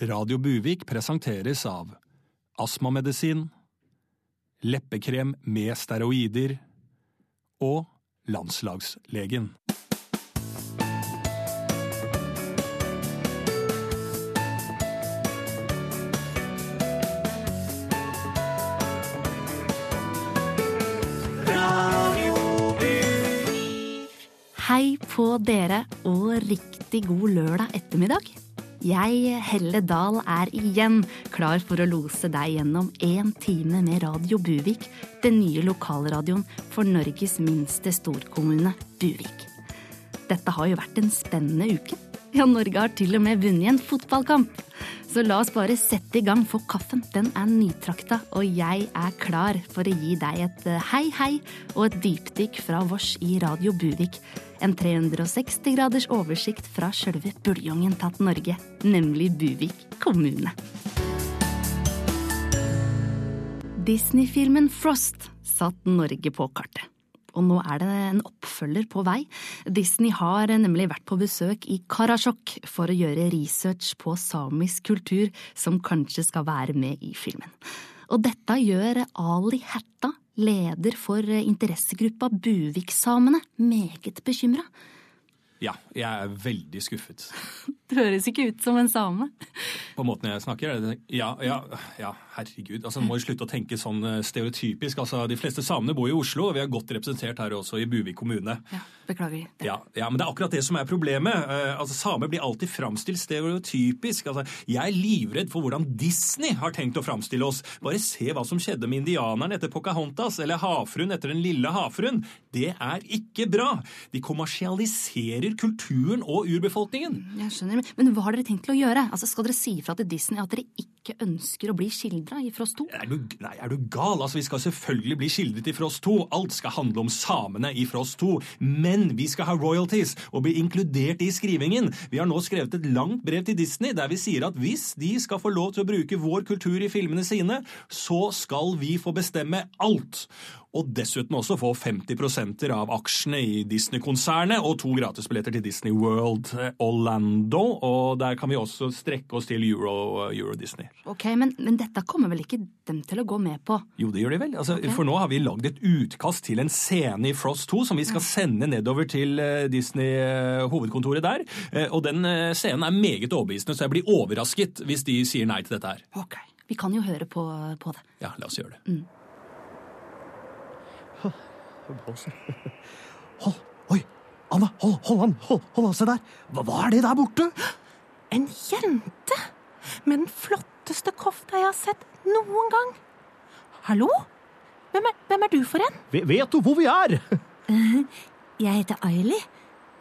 Radio Buvik presenteres av astmamedisin, leppekrem med steroider og landslagslegen. Hei på dere og riktig god lørdag ettermiddag. Jeg, Helle Dahl, er igjen klar for å lose deg gjennom én time med Radio Buvik, den nye lokalradioen for Norges minste storkommune, Buvik. Dette har jo vært en spennende uke. Ja, Norge har til og med vunnet en fotballkamp. Så la oss bare sette i gang, for kaffen den er nytrakta, og jeg er klar for å gi deg et eh, hei, hei og et dypdykk fra vårs i Radio Buvik. En 360 graders oversikt fra sjølve buljongen tatt Norge, nemlig Buvik kommune. Disney-filmen Frost satt Norge på kartet. Og nå er det en oppfølger på vei. Disney har nemlig vært på besøk i Karasjok for å gjøre research på samisk kultur som kanskje skal være med i filmen. Og dette gjør Ali Hætta, leder for interessegruppa Buvik-samene, meget bekymra. Ja, jeg er veldig skuffet. Det høres ikke ut som en same. På måten jeg snakker? Er det, ja, ja, ja, herregud. Altså, Må vi slutte å tenke sånn eh, stereotypisk. Altså, De fleste samene bor i Oslo, og vi er godt representert her også i Buvik kommune. Ja, Beklager. Ja, ja, Men det er akkurat det som er problemet. Uh, altså, Samer blir alltid framstilt stereotypisk. Altså, Jeg er livredd for hvordan Disney har tenkt å framstille oss. Bare se hva som skjedde med indianeren etter Pocahontas, eller havfruen etter Den lille havfruen. Det er ikke bra. De kommersialiserer kulturen og urbefolkningen. Jeg skjønner, Men hva har dere tenkt til å gjøre? Altså, Skal dere si ifra til Disney at dere ikke ønsker å bli skildra i Frost 2? Er du, nei, er du gal? Altså, Vi skal selvfølgelig bli skildret i Frost 2. Alt skal handle om samene i Frost 2. Men vi skal ha royalties og bli inkludert i skrivingen. Vi har nå skrevet et langt brev til Disney der vi sier at hvis de skal få lov til å bruke vår kultur i filmene sine, så skal vi få bestemme alt. Og dessuten også få 50% av aksjene i Disney-konsernet og to gratisbilletter til Disney World Orlando. Og der kan vi også strekke oss til Euro, Euro Disney. Ok, men, men, dette kommer vel ikke dem til å gå med på? Jo, det gjør de vel. Altså, okay. For nå har vi lagd et utkast til en scene i Frost 2 som vi skal sende nedover til eh, Disney-hovedkontoret der. Eh, og den eh, scenen er meget overbevisende, så jeg blir overrasket hvis de sier nei til dette her. Ok, Vi kan jo høre på, på det. Ja, la oss gjøre det. Mm. Hold, oi, Anna, hold, hold an, hold, hold an, se der. Hva, hva, er det der borte? En jente med den flotteste kofta jeg har sett noen gang. Hallo? Hvem er, hvem er du for en? V vet du hvor vi er? jeg heter Aili,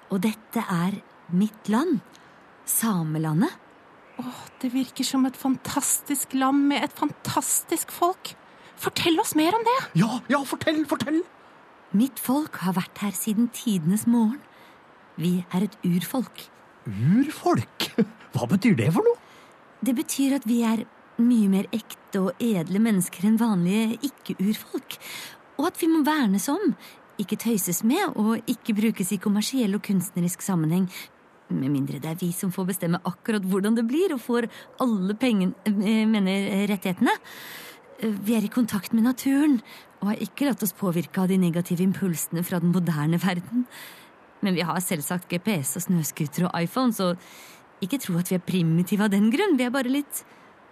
og dette er mitt land. Samelandet. Åh, det virker som et fantastisk land med et fantastisk folk. Fortell oss mer om det! Ja, ja, fortell, fortell! Mitt folk har vært her siden tidenes morgen. Vi er et urfolk. Urfolk? Hva betyr det for noe? Det betyr at vi er mye mer ekte og edle mennesker enn vanlige ikke-urfolk. Og at vi må vernes om, ikke tøyses med og ikke brukes i kommersiell og kunstnerisk sammenheng. Med mindre det er vi som får bestemme akkurat hvordan det blir og får alle pengene, eh, mener rettighetene. Vi er i kontakt med naturen og har ikke latt oss påvirke av de negative impulsene fra den moderne verden. Men vi har selvsagt GPS og snøscooter og iPhone, så ikke tro at vi er primitive av den grunn. Vi er bare litt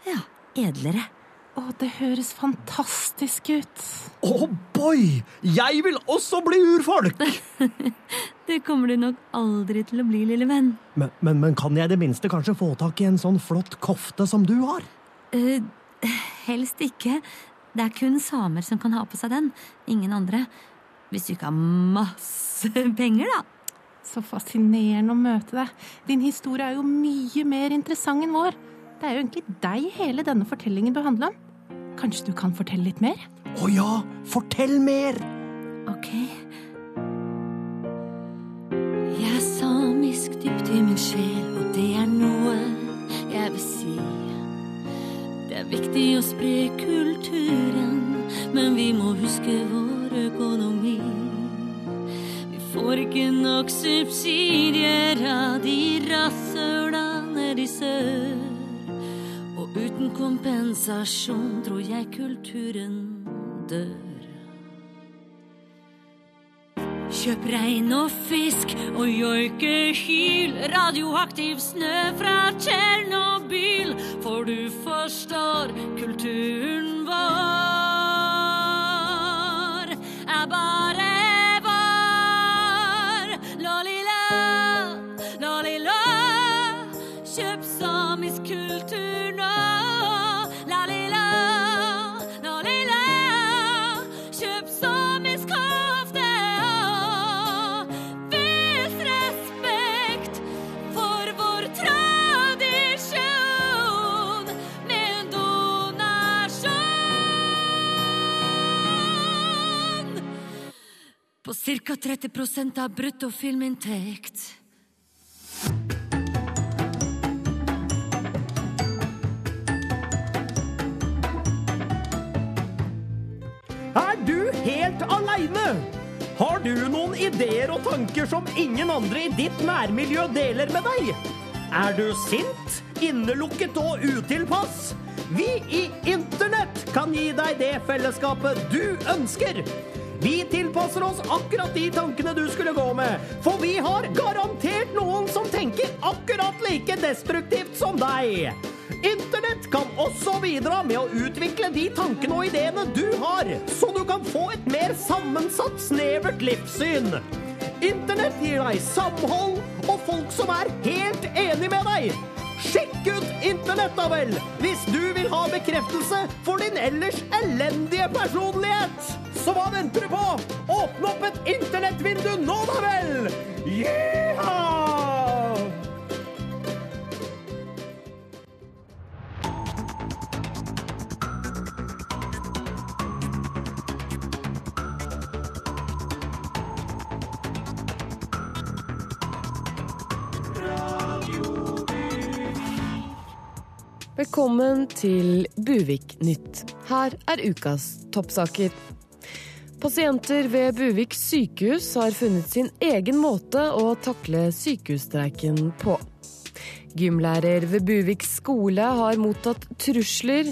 ja, edlere. Å, det høres fantastisk ut. Å, oh boy! Jeg vil også bli urfolk! det kommer du nok aldri til å bli, lille venn. Men, men, men, kan jeg i det minste kanskje få tak i en sånn flott kofte som du har? Uh, helst ikke. Det er kun samer som kan ha på seg den. Ingen andre. Hvis du ikke har masse penger, da. Så fascinerende å møte deg. Din historie er jo mye mer interessant enn vår. Det er jo egentlig deg hele denne fortellingen bør handle om. Kanskje du kan fortelle litt mer? Å ja! Fortell mer! Ok. Jeg er samisk dypt i min sjel, og det er noe jeg vil si. Er viktig å spre kulturen, men vi må huske vår økonomi. Vi får ikke nok subsidier av de rasshøla nede i sør. Uten kompensasjon tror jeg kulturen dør. Kjøp rein og fisk og joikehyl, radioaktiv snø fra Tsjernobyl, for du forstår kulturen vår ca. 30% av bruttofilminntekt. Er du helt aleine? Har du noen ideer og tanker som ingen andre i ditt nærmiljø deler med deg? Er du sint, innelukket og utilpass? Vi i Internett kan gi deg det fellesskapet du ønsker. Vi tilpasser oss akkurat de tankene du skulle gå med, for vi har garantert noen som tenker akkurat like destruktivt som deg. Internett kan også bidra med å utvikle de tankene og ideene du har, så du kan få et mer sammensatt, snevert livssyn. Internett gir deg samhold og folk som er helt enig med deg. Sjekk ut Internett, da vel, hvis du vil ha bekreftelse for din ellers elendige personlighet. Så hva venter du på? Åpne opp et internettvindu nå, da vel! Velkommen til Buvik Nytt. Her er ukas toppsaker. Pasienter ved Buvik sykehus har funnet sin egen måte å takle sykehusstreiken på. Gymlærer ved Buvik skole har mottatt trusler,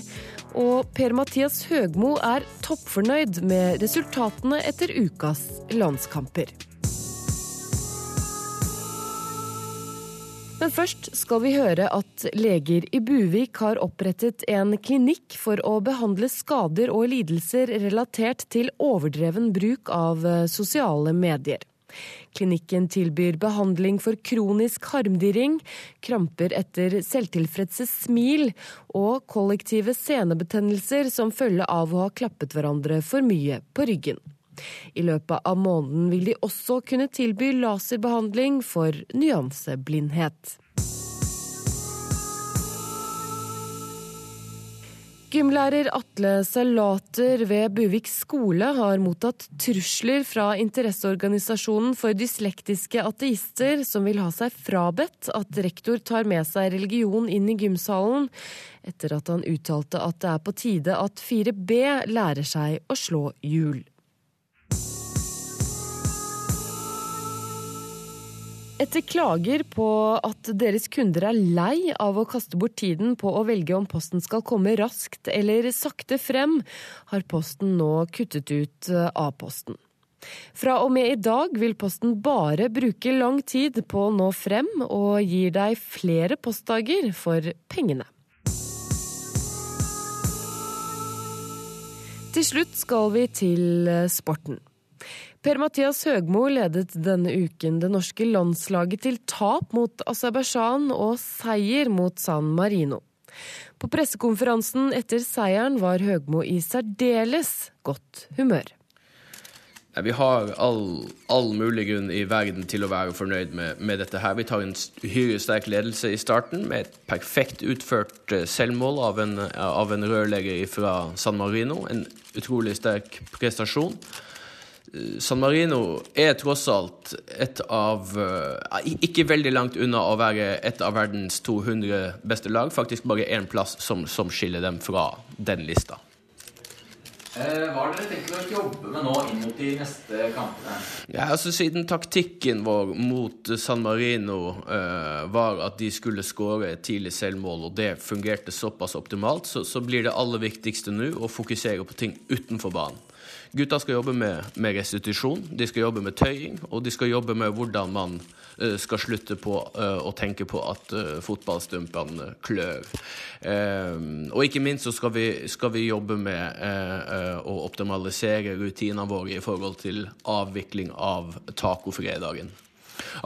og Per-Mathias Høgmo er toppfornøyd med resultatene etter ukas landskamper. Men først skal vi høre at leger i Buvik har opprettet en klinikk for å behandle skader og lidelser relatert til overdreven bruk av eh, sosiale medier. Klinikken tilbyr behandling for kronisk harmdirring, kramper etter selvtilfredse smil og kollektive senebetennelser som følge av å ha klappet hverandre for mye på ryggen. I løpet av måneden vil de også kunne tilby laserbehandling for nyanseblindhet. Gymlærer Atle Salater ved Buvik skole har mottatt trusler fra interesseorganisasjonen for dyslektiske ateister, som vil ha seg frabedt at rektor tar med seg religion inn i gymsalen, etter at han uttalte at det er på tide at 4B lærer seg å slå hjul. Etter klager på at deres kunder er lei av å kaste bort tiden på å velge om posten skal komme raskt eller sakte frem, har Posten nå kuttet ut eh, A-posten. Fra og med i dag vil Posten bare bruke lang tid på å nå frem, og gir deg flere postdager for pengene. Til slutt skal vi til eh, sporten. Per-Mathias Høgmo ledet denne uken det norske landslaget til tap mot Aserbajdsjan og seier mot San Marino. På pressekonferansen etter seieren var Høgmo i særdeles godt humør. Vi har all, all mulig grunn i verden til å være fornøyd med, med dette her. Vi tar en uhyre sterk ledelse i starten med et perfekt utført eh, selvmål av en, av en rørlegger fra San Marino. En utrolig sterk prestasjon. San Marino er tross alt et av uh, Ikke veldig langt unna å være et av verdens 200 beste lag. Faktisk bare én plass som, som skiller dem fra den lista. Eh, hva har dere tenkt å jobbe med nå inn mot de neste kampene? Ja, altså Siden taktikken vår mot San Marino eh, var at de skulle skåre tidlig selvmål, og det fungerte såpass optimalt, så, så blir det aller viktigste nå å fokusere på ting utenfor banen. Gutta skal jobbe med, med, restitusjon, de skal jobbe med tøying, og de skal jobbe med hvordan man uh, skal slutte på uh, å tenke på at uh, fotballstumpene klør. og ikke minst så skal vi, skal vi jobbe med å optimalisere rutinene våre i forhold til avvikling av tacofredagen.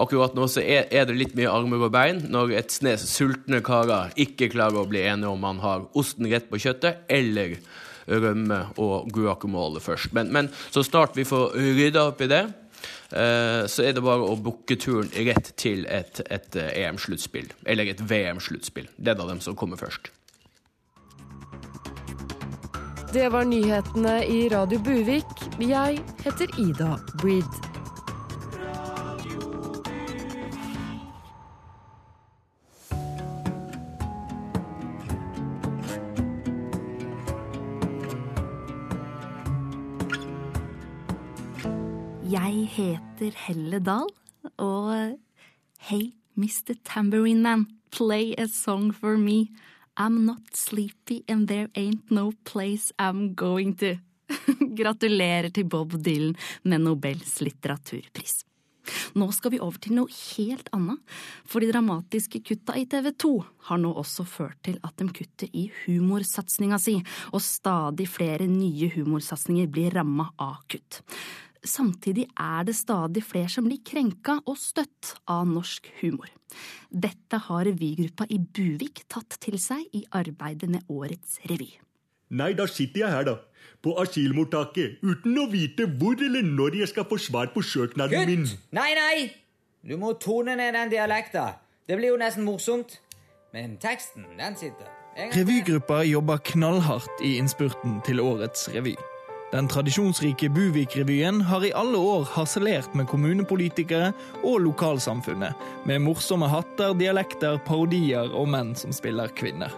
Akkurat nå så er, det litt mye armer og bein når et snes sultne karer ikke klarer å bli enige om man har osten rett på kjøttet eller rømme og guacamole først. Men, men så snart vi får rydda opp i det, eh, så er det bare å booke turen rett til et, et eh, EM-sluttspill. Eller et VM-sluttspill. Den av dem som kommer først. Det var nyhetene i Radio Buvik. Jeg heter Ida Breed. Jeg heter Helle Dahl, og Hey, Mr. Tambourine Man, play a song for me. I'm not sleepy and there ain't no place I'm going to. Gratulerer til Bob Dylan med Nobels litteraturpris. Nå skal vi over til noe helt annet, for de dramatiske kutta i TV 2 har nå også ført til at de kutter i humorsatsinga si, og stadig flere nye humorsatsinger blir ramma av kutt. Samtidig er det stadig flere som blir krenka og støtt av norsk humor. Dette har revygruppa i Buvik tatt til seg i arbeidet med årets revy. Nei, da sitter jeg her, da. På asylmottaket. Uten å vite hvor eller når jeg skal få svar på søknaden Kutt! min. Nei, nei! Du må tone ned den dialekta. Det blir jo nesten morsomt. Men teksten, den sitter. Revygruppa jobber knallhardt i innspurten til årets revy. Den tradisjonsrike Buvik-revyen har i alle år harselert med kommunepolitikere og lokalsamfunnet, med morsomme hatter, dialekter, parodier og menn som spiller kvinner.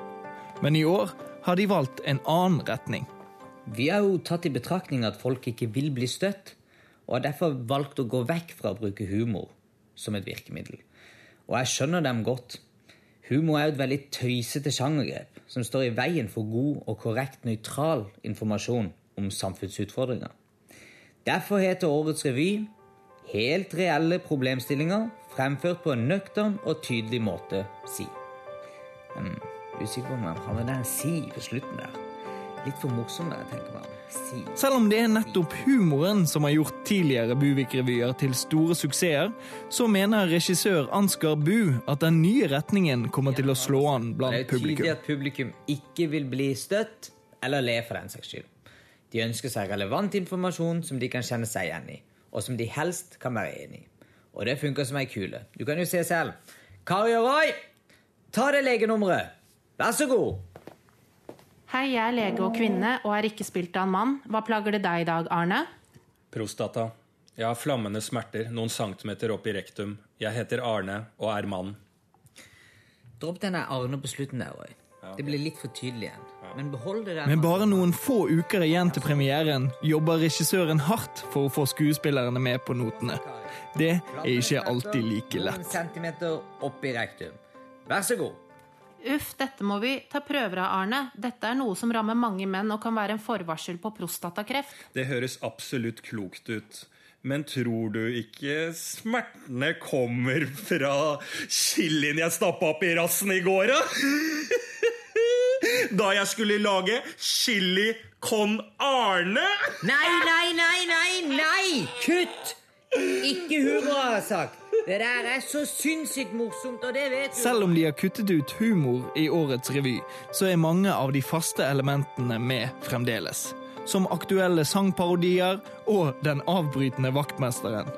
Men i år har de valgt en annen retning. Vi har jo tatt i betraktning at folk ikke vil bli støtt, og har derfor valgt å gå vekk fra å bruke humor som et virkemiddel. Og jeg skjønner dem godt. Humor er jo et veldig tøysete sjangergrep som står i veien for god og korrekt nøytral informasjon om samfunnsutfordringer. Derfor heter årets revy Helt reelle problemstillinger fremført på en nøktern og tydelig måte, si. Um, usikker på om han har den si på slutten der. Litt for morsom, der, tenker man. Si. Selv om det er nettopp humoren som har gjort tidligere Buvik-revyer til store suksesser, så mener regissør Ansgar Bu at den nye retningen kommer til å slå an blant publikum. Det er tydelig at publikum ikke vil bli støtt, eller le for den saks skyld. De ønsker seg relevant informasjon som de kan kjenne seg igjen i, og som de helst kan være enig i. Og det funker som ei kule. Du kan jo se selv. Kari og Roy, ta det legenummeret! Vær så god! Hei, jeg er lege og kvinne og er ikke spilt av en mann. Hva plager det deg i dag, Arne? Prostata. Jeg har flammende smerter noen centimeter opp i rektum. Jeg heter Arne og er mann. Dropp denne Arne på slutten der, Roy. Det blir litt for tydelig igjen. Men Med bare noen få uker igjen til premieren jobber regissøren hardt for å få skuespillerne med på notene. Det er ikke alltid like lett. Opp i rektum. Vær så god. Uff, dette må vi ta prøver av, Arne. Dette er noe som rammer mange menn og kan være en forvarsel på prostatakreft. Det høres absolutt klokt ut. Men tror du ikke smertene kommer fra chilien jeg stappa opp i rassen i går, da? da jeg skulle lage chili con Arne. Nei, nei, nei, nei! nei! Kutt! Ikke humor, har jeg sagt. Det der er så sinnssykt morsomt, og det vet du. Selv om de har kuttet ut humor i årets revy, så er mange av de faste elementene med fremdeles. Som aktuelle sangparodier og Den avbrytende vaktmesteren.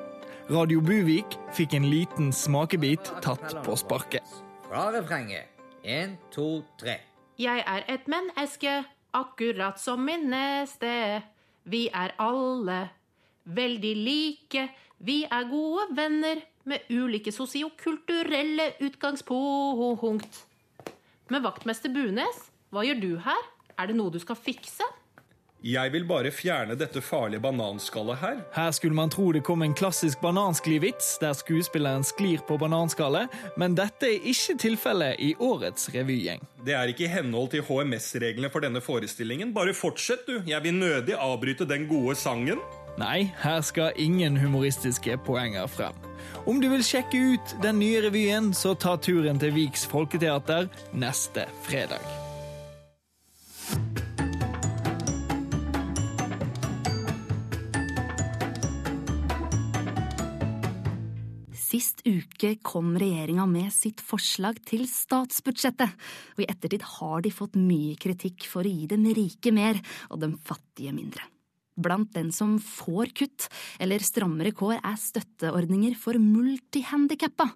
Radio Buvik fikk en liten smakebit tatt på sparket. Fra refrenget. Én, to, tre. Jeg er et menneske, akkurat som min neste. Vi er alle veldig like. Vi er gode venner med ulike sosiokulturelle utgangspunkt. Men vaktmester Bunes, hva gjør du her? Er det noe du skal fikse? Jeg vil bare fjerne dette farlige bananskallet her. Her skulle man tro det kom en klassisk bananskli-vits, der skuespilleren sklir på bananskallet, men dette er ikke tilfellet i årets revygjeng. Det er ikke i henhold til HMS-reglene for denne forestillingen. Bare fortsett, du. Jeg vil nødig avbryte den gode sangen. Nei, her skal ingen humoristiske poenger frem. Om du vil sjekke ut den nye revyen, så ta turen til Viks Folketeater neste fredag. Sist uke kom regjeringa med sitt forslag til statsbudsjettet, og i ettertid har de fått mye kritikk for å gi dem rike mer og dem fattige mindre. Blant den som får kutt eller strammere kår, er støtteordninger for multihandikappa.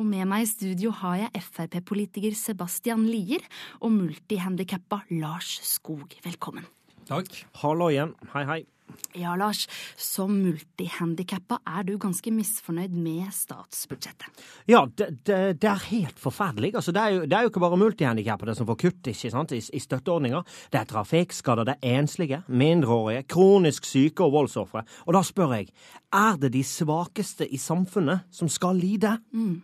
Og med meg i studio har jeg Frp-politiker Sebastian Lier og multihandikappa Lars Skog. Velkommen. Takk. Hallo igjen. Hei, hei. Ja, Lars. Som multihandikappa er du ganske misfornøyd med statsbudsjettet. Ja, det, det, det er helt forferdelig. Altså, det, er jo, det er jo ikke bare multihandikappede som får kutt ikke sant? I, i støtteordninger. Det er trafikkskadde, det er enslige, mindreårige, kronisk syke og voldsofre. Og da spør jeg, er det de svakeste i samfunnet som skal lide? Mm.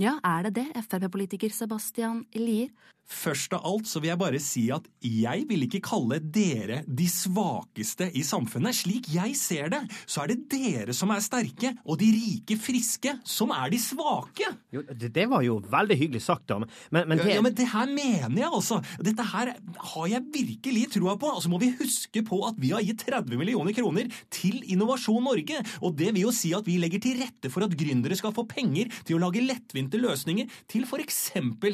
Ja, er det det, Frp-politiker Sebastian Lier? Først av alt så vil jeg bare si at jeg vil ikke kalle dere de svakeste i samfunnet. Slik jeg ser det, så er det dere som er sterke, og de rike, friske, som er de svake. Jo, det, det var jo veldig hyggelig sagt, da. Men, men det... Ja, men det her mener jeg, altså. Dette her har jeg virkelig troa på. Altså må vi huske på at vi har gitt 30 millioner kroner til Innovasjon Norge. Og det vil jo si at vi legger til rette for at gründere skal få penger til å lage lettvinte løsninger til f.eks.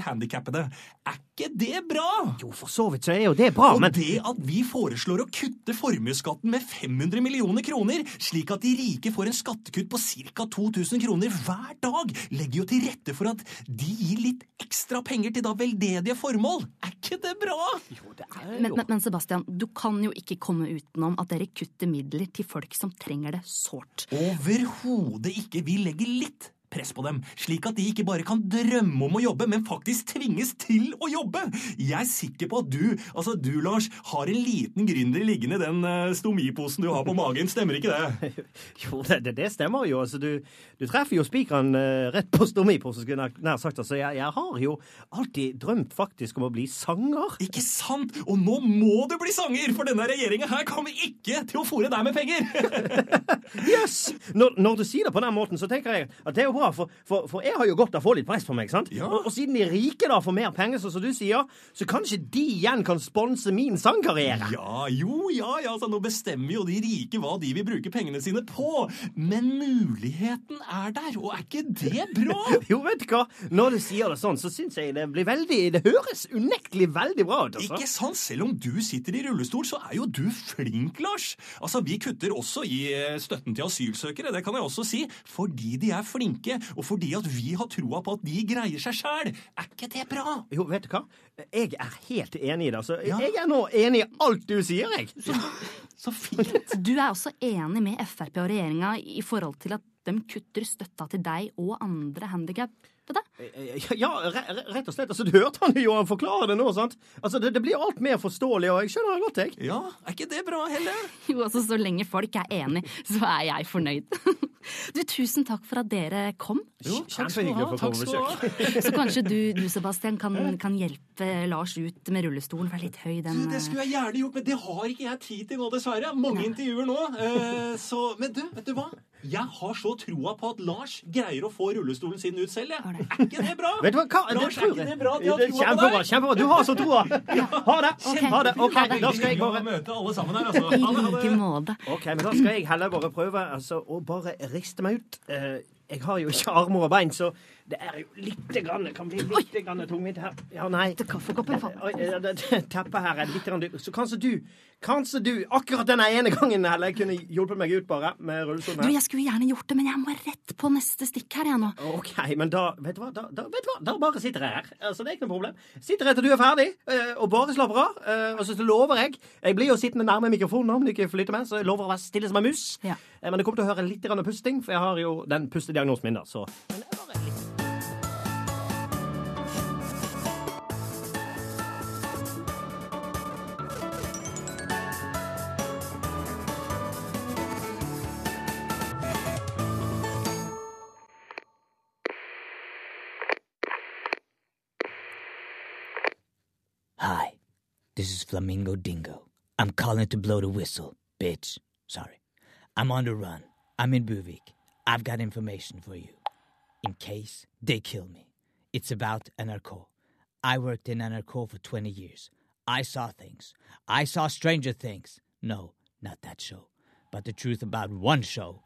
handikappede. Er ikke det bra? Jo, for så vidt så er jo det bra, og men det at vi foreslår å kutte formuesskatten med 500 millioner kroner, slik at de rike får en skattekutt på ca. 2000 kroner hver dag, legger jo til rette for at de gir litt ekstra penger til da veldedige formål. Er ikke det bra? Jo, det er Men, men, men Sebastian, du kan jo ikke komme utenom at dere kutter midler til folk som trenger det sårt. Overhodet ikke. Vi legger litt press på dem, slik at de ikke bare kan drømme om å jobbe, men faktisk tvinges til å jobbe. Jeg er sikker på at du, altså du, Lars, har en liten gründer liggende i den uh, stomiposen du har på magen. Stemmer ikke det? Jo, det, det, det stemmer jo. Altså, du, du treffer jo spikeren uh, rett på stomiposen, skulle jeg nær sagt. Altså, jeg, jeg har jo alltid drømt faktisk om å bli sanger. Ikke sant? Og nå må du bli sanger, for denne regjeringa her kommer ikke til å fòre deg med penger! Yes! Når, når du sier det på den måten, så tenker jeg at det er jo bra, for, for, for jeg har jo godt av å få litt press på meg, sant? Ja. Og, og siden de rike da får mer penger, så, som du sier, så kanskje de igjen kan sponse min sangkarriere. Ja, jo, ja, ja, altså nå bestemmer jo de rike hva de vil bruke pengene sine på. Men muligheten er der, og er ikke det bra? Jo, vet du hva? Når du sier det sånn, så syns jeg det blir veldig Det høres unektelig veldig bra ut, altså. Ikke sant? Selv om du sitter i rullestol, så er jo du flink, Lars. Altså, Vi kutter også i eh, støtten til asylsøkere, det kan jeg også si, fordi de er flinke, og fordi at vi har troa på at de greier seg sjæl. Er ikke det bra? Jo, vet du hva? Jeg er helt enig i det. Altså, Ja. Jeg er nå enig i alt du sier, jeg. Så fint. Du er også enig med Frp og regjeringa i forhold til at de kutter støtta til deg og andre handikappede? Ja, re re- rett og slett. Altså, Du hørte han jo han forklare det nå, sant? Altså, det, det blir alt mer forståelig, og jeg skjønner det godt, jeg. Ja, er ikke det bra heller? Jo, altså Så lenge folk er enig, så er jeg fornøyd. Du, Tusen takk for at dere kom. Jo, takk skal du ha. Takk skal du ha. Så kanskje du, du Sebastian, kan, kan hjelpe Lars ut med rullestolen, for det er litt høy den Du, det skulle jeg gjerne gjort, men det har ikke jeg tid til nå, dessverre. Mange intervjuer nå. Eh, så, men du, vet du hva? Jeg har så troa på at Lars greier å få rullestolen sin ut selv. Jeg. Er ikke det bra? Vet du hva? hva? Lars, det er tror ikke jeg. det bra har troa på Kjempebra. deg? kjempebra. Du har så troa. Ha det. Ha det. OK, da skal jeg bare møte alle sammen her, altså. I like måte. Ok, men da skal jeg heller bare prøve altså, å bare riste meg ut. Eh, jeg har jo ikke armer og bein, så det er jo lite grann, det kan bli litt grann tungvint her. Ja, nei. Kaffekoppen eh, det- det- Teppet her er litt grann dyrt. Så kanskje du, kanskje du, akkurat denne ene gangen heller, kunne hjulpet meg ut bare, med rullestolen Du, her. Jeg skulle gjerne gjort det, men jeg må rett på neste stikk her, jeg nå. Ok, men da, vet du hva, da, da, vet du hva? da bare sitter jeg her. Altså, det er ikke noe problem. Sitter jeg til du er ferdig, eh, og bare slapper av. eh, Og så lover jeg Jeg blir jo sittende nærme mikrofonen om du ikke flytter med, så jeg lover å være stille som en mus. Ja. Eh, Men det kommer til å høre litt pusting, for jeg har jo den pustediagnosen min, da. Så Flamingo Dingo. I'm calling to blow the whistle, bitch. Sorry. I'm on the run. I'm in Buvik. I've got information for you. In case they kill me. It's about NRK. I worked in NRK for 20 years. I saw things. I saw Stranger Things. No, not that show. But the truth about one show,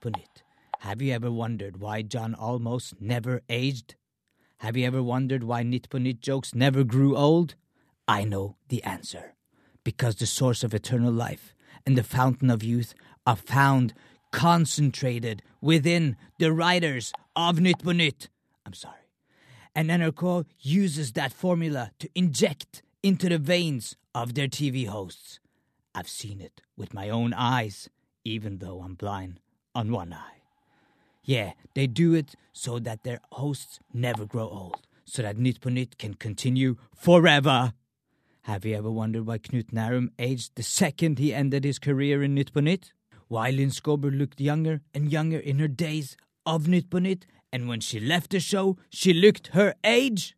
på Have you ever wondered why John almost never aged? Have you ever wondered why på jokes never grew old? I know the answer. Because the source of eternal life and the fountain of youth are found concentrated within the writers of Nytt. I'm sorry. And NRK uses that formula to inject into the veins of their TV hosts. I've seen it with my own eyes, even though I'm blind on one eye. Yeah, they do it so that their hosts never grow old, so that Nytt can continue forever. Have you ever wondered why Knut Nærum aged the second he ended his career in Nytt? Why Lynn Skober looked younger and younger in her days of Nytt and when she left the show, she looked her age?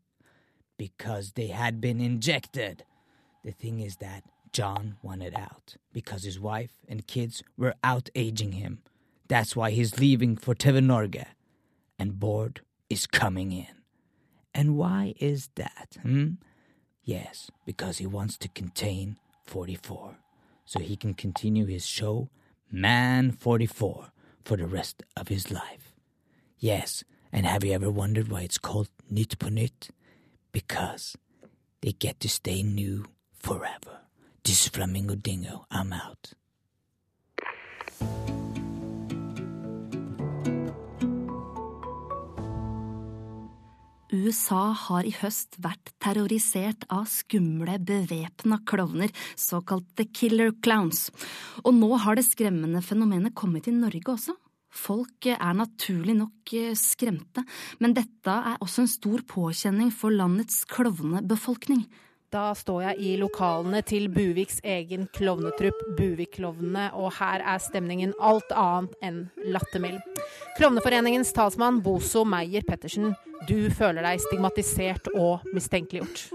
Because they had been injected. The thing is that John wanted out because his wife and kids were out aging him. That's why he's leaving for TV Norge. And Bård is coming in. And why is that, hmm? Yes, because he wants to contain 44. So he can continue his show, Man 44, for the rest of his life. Yes, and have you ever wondered why it's called Nytt på Nytt? Because they get to stay new forever. This is Flamingo Dingo. I'm out. USA har i høst vært terrorisert av skumle, bevæpna klovner, såkalte killer clowns. Og nå har det skremmende fenomenet kommet til Norge også. Folk er naturlig nok eh, skremte, men dette er også en stor påkjenning for landets klovnebefolkning. Da står jeg i lokalene til Buviks egen klovnetrupp, Buvik-klovnene, og her er stemningen alt annet enn lattermild. Klovneforeningens talsmann Boso Meyer Pettersen, du føler deg stigmatisert og mistenkeliggjort.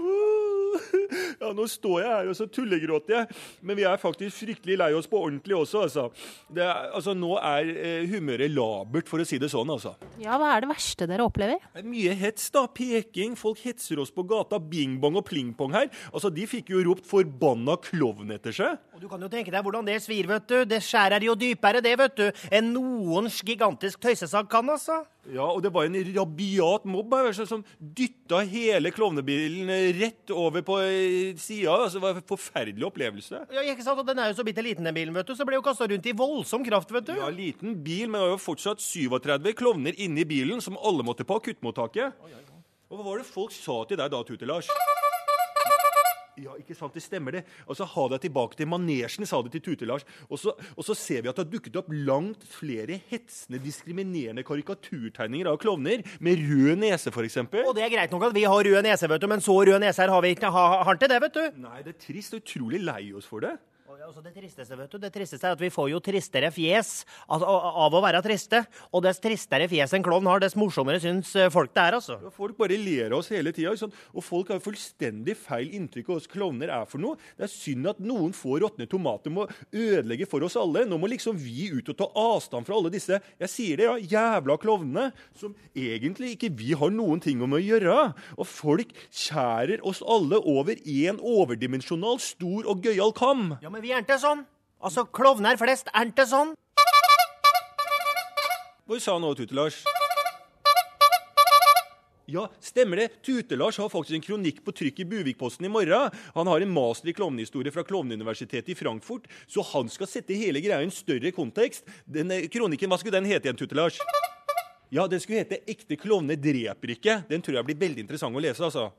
Ja, nå står jeg her og så tullegråter jeg, men vi er faktisk fryktelig lei oss på ordentlig også, altså. Det er, altså nå er eh, humøret labert, for å si det sånn, altså. Ja, hva er det verste dere opplever? Er mye hets, da. Peking. Folk hetser oss på gata. Bing-bong og pling-pong her. Altså, De fikk jo ropt 'forbanna klovn' etter seg. Og Du kan jo tenke deg hvordan det svir, vet du. Det skjærer jo dypere, det, vet du, enn noens gigantisk tøysesag kan, altså. Ja, og det var en rabiat mobb altså, som dytta hele klovnebilen rett over på sida. Altså, det var en forferdelig opplevelse. Ja, ikke sant? Og Den er jo så bitte liten, den bilen, vet du, så ble jo kasta rundt i voldsom kraft, vet du. Ja, liten bil, men det var jo fortsatt 37 klovner inni bilen som alle måtte på akuttmottaket. Og hva var det folk sa til deg da, Tute Lars? Ja, ikke sant, det stemmer det. Altså, Ha deg tilbake til manesjen, sa de til Tute-Lars. Og, så- og så ser vi at det har dukket opp langt flere hetsende, diskriminerende karikaturtegninger av klovner, med rød nese, f.eks. Og det er greit nok at vi har rød nese, vet du, men så rød nese her har vi ikke. Har han til det, vet du. Nei, det er trist og utrolig lei oss for det. Altså det tristeste vet du, det tristeste er at vi får jo tristere fjes av, av å være triste. Og dess tristere fjes en klovn har, dess morsommere syns eh, folk det er, altså. Ja, Folk bare ler av oss hele tida. Sånn. Og folk har fullstendig feil inntrykk av oss klovner er for noe. Det er synd at noen få råtne tomater må ødelegge for oss alle. Nå må liksom vi ut og ta avstand fra alle disse jeg sier det, ja, jævla klovnene, som egentlig ikke vi har noen ting om å gjøre. Og folk skjærer oss alle over i en overdimensjonal, stor og gøyal kam. Ja, men vi er ikke sånn. Altså, klovner flest er ikke sånn. Hva sa han nå, Tute-Lars? Ja, stemmer det. Tute-Lars har faktisk en kronikk på trykk i Buvikposten i morgen. Han har en master i klovnehistorie fra Klovneuniversitetet i Frankfurt, så han skal sette hele greia i en større kontekst. Den kronikken, hva skulle den hete igjen, Tute-Lars? Ja, den skulle hete 'Ekte klovner dreper ikke'. Den tror jeg blir veldig interessant å lese, altså.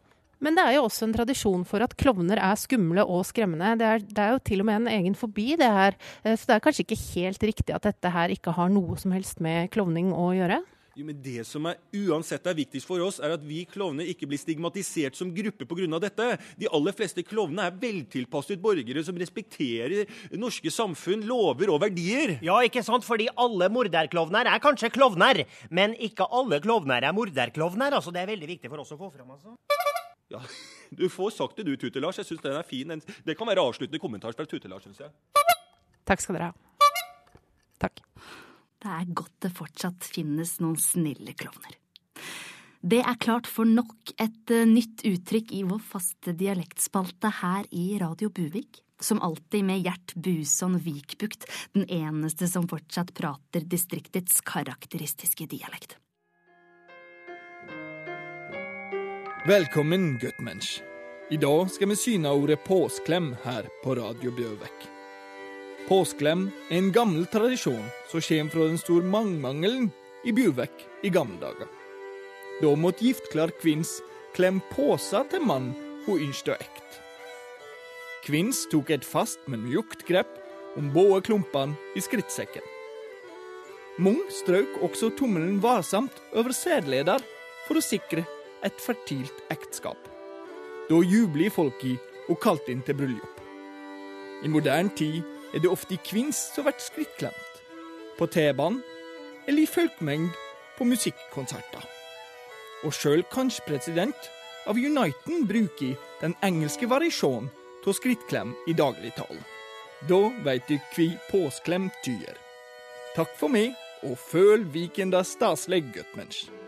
Men det er jo også en tradisjon for at klovner er skumle og skremmende. Det er, det er jo til og med en egen fobi, det her. Eh, Så det er kanskje ikke helt riktig at dette her ikke har noe som helst med klovning å gjøre? Jo, men Det som er uansett er viktigst for oss, er at vi klovner ikke blir stigmatisert som gruppe pga. dette. De aller fleste klovnene er veltilpasset borgere som respekterer norske samfunn, lover og verdier. Ja, ikke sant? Fordi alle morderklovner er kanskje klovner, men ikke alle klovner er morderklovner. Altså, det er veldig viktig for oss å få fram, altså. Ja, Du får sagt det du, Tute-Lars. Jeg synes den er fin. Det kan være avsluttende kommentar fra Tute-Lars, syns jeg. Takk skal dere ha. Takk. Det er godt det fortsatt finnes noen snille klovner. Det er klart for nok et eh, nytt uttrykk i vår faste dialektspalte her i Radio Buvik. Som alltid med Gjert Buson Vikbukt, den eneste som fortsatt prater distriktets karakteristiske dialekt. Velkommen, guttmensch. I dag skal vi syne ordet påsklem her på Radio Bjørvek. Påsklem er en gammel tradisjon som kommer fra den store mangmangelen i Bjørvek i gamle dager. Da måtte giftklar kvinns klemme påsa til mann hun ønsket å ekt. Kvinns tok et fast, men mjukt grep om både klumpene i skrittsekken. Mung strøk også tommelen varsomt over sædleder for å sikre et fertilt ekteskap. Da jubler folk i og kalte inn til bryllup. I moderne tid er det ofte kvinns som blir skrittklemt. På T-banen eller i folkemengd på musikkonserter. Og sjøl kanskje president av Uniten bruker den engelske variasjonen av skrittklem i dagligtalen. Da veit du kvi påsklem tyr. Takk for meg, og føl Vikenda staselig, guttmensch.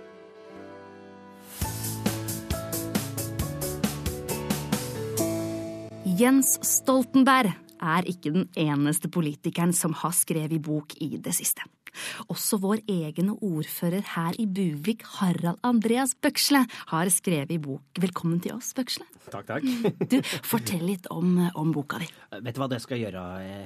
Jens Stoltenberg er ikke den eneste politikeren som har skrevet bok i det siste. Også vår egen ordfører her i Buvik, Harald Andreas Bøksle, har skrevet i bok. Velkommen til oss, Bøksle. Takk, takk. Du, Fortell litt om, om boka di. Vet du hva det skal gjøre,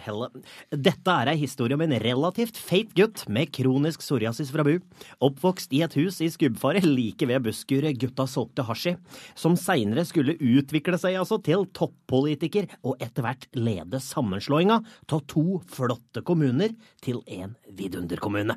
Helle? Dette er ei historie om en relativt feit gutt med kronisk psoriasis fra bu. Oppvokst i et hus i Skubbfaret like ved busskuret gutta solgte hasj i. Som seinere skulle utvikle seg altså til toppolitiker og etter hvert lede sammenslåinga av to flotte kommuner til en vidunderkommune.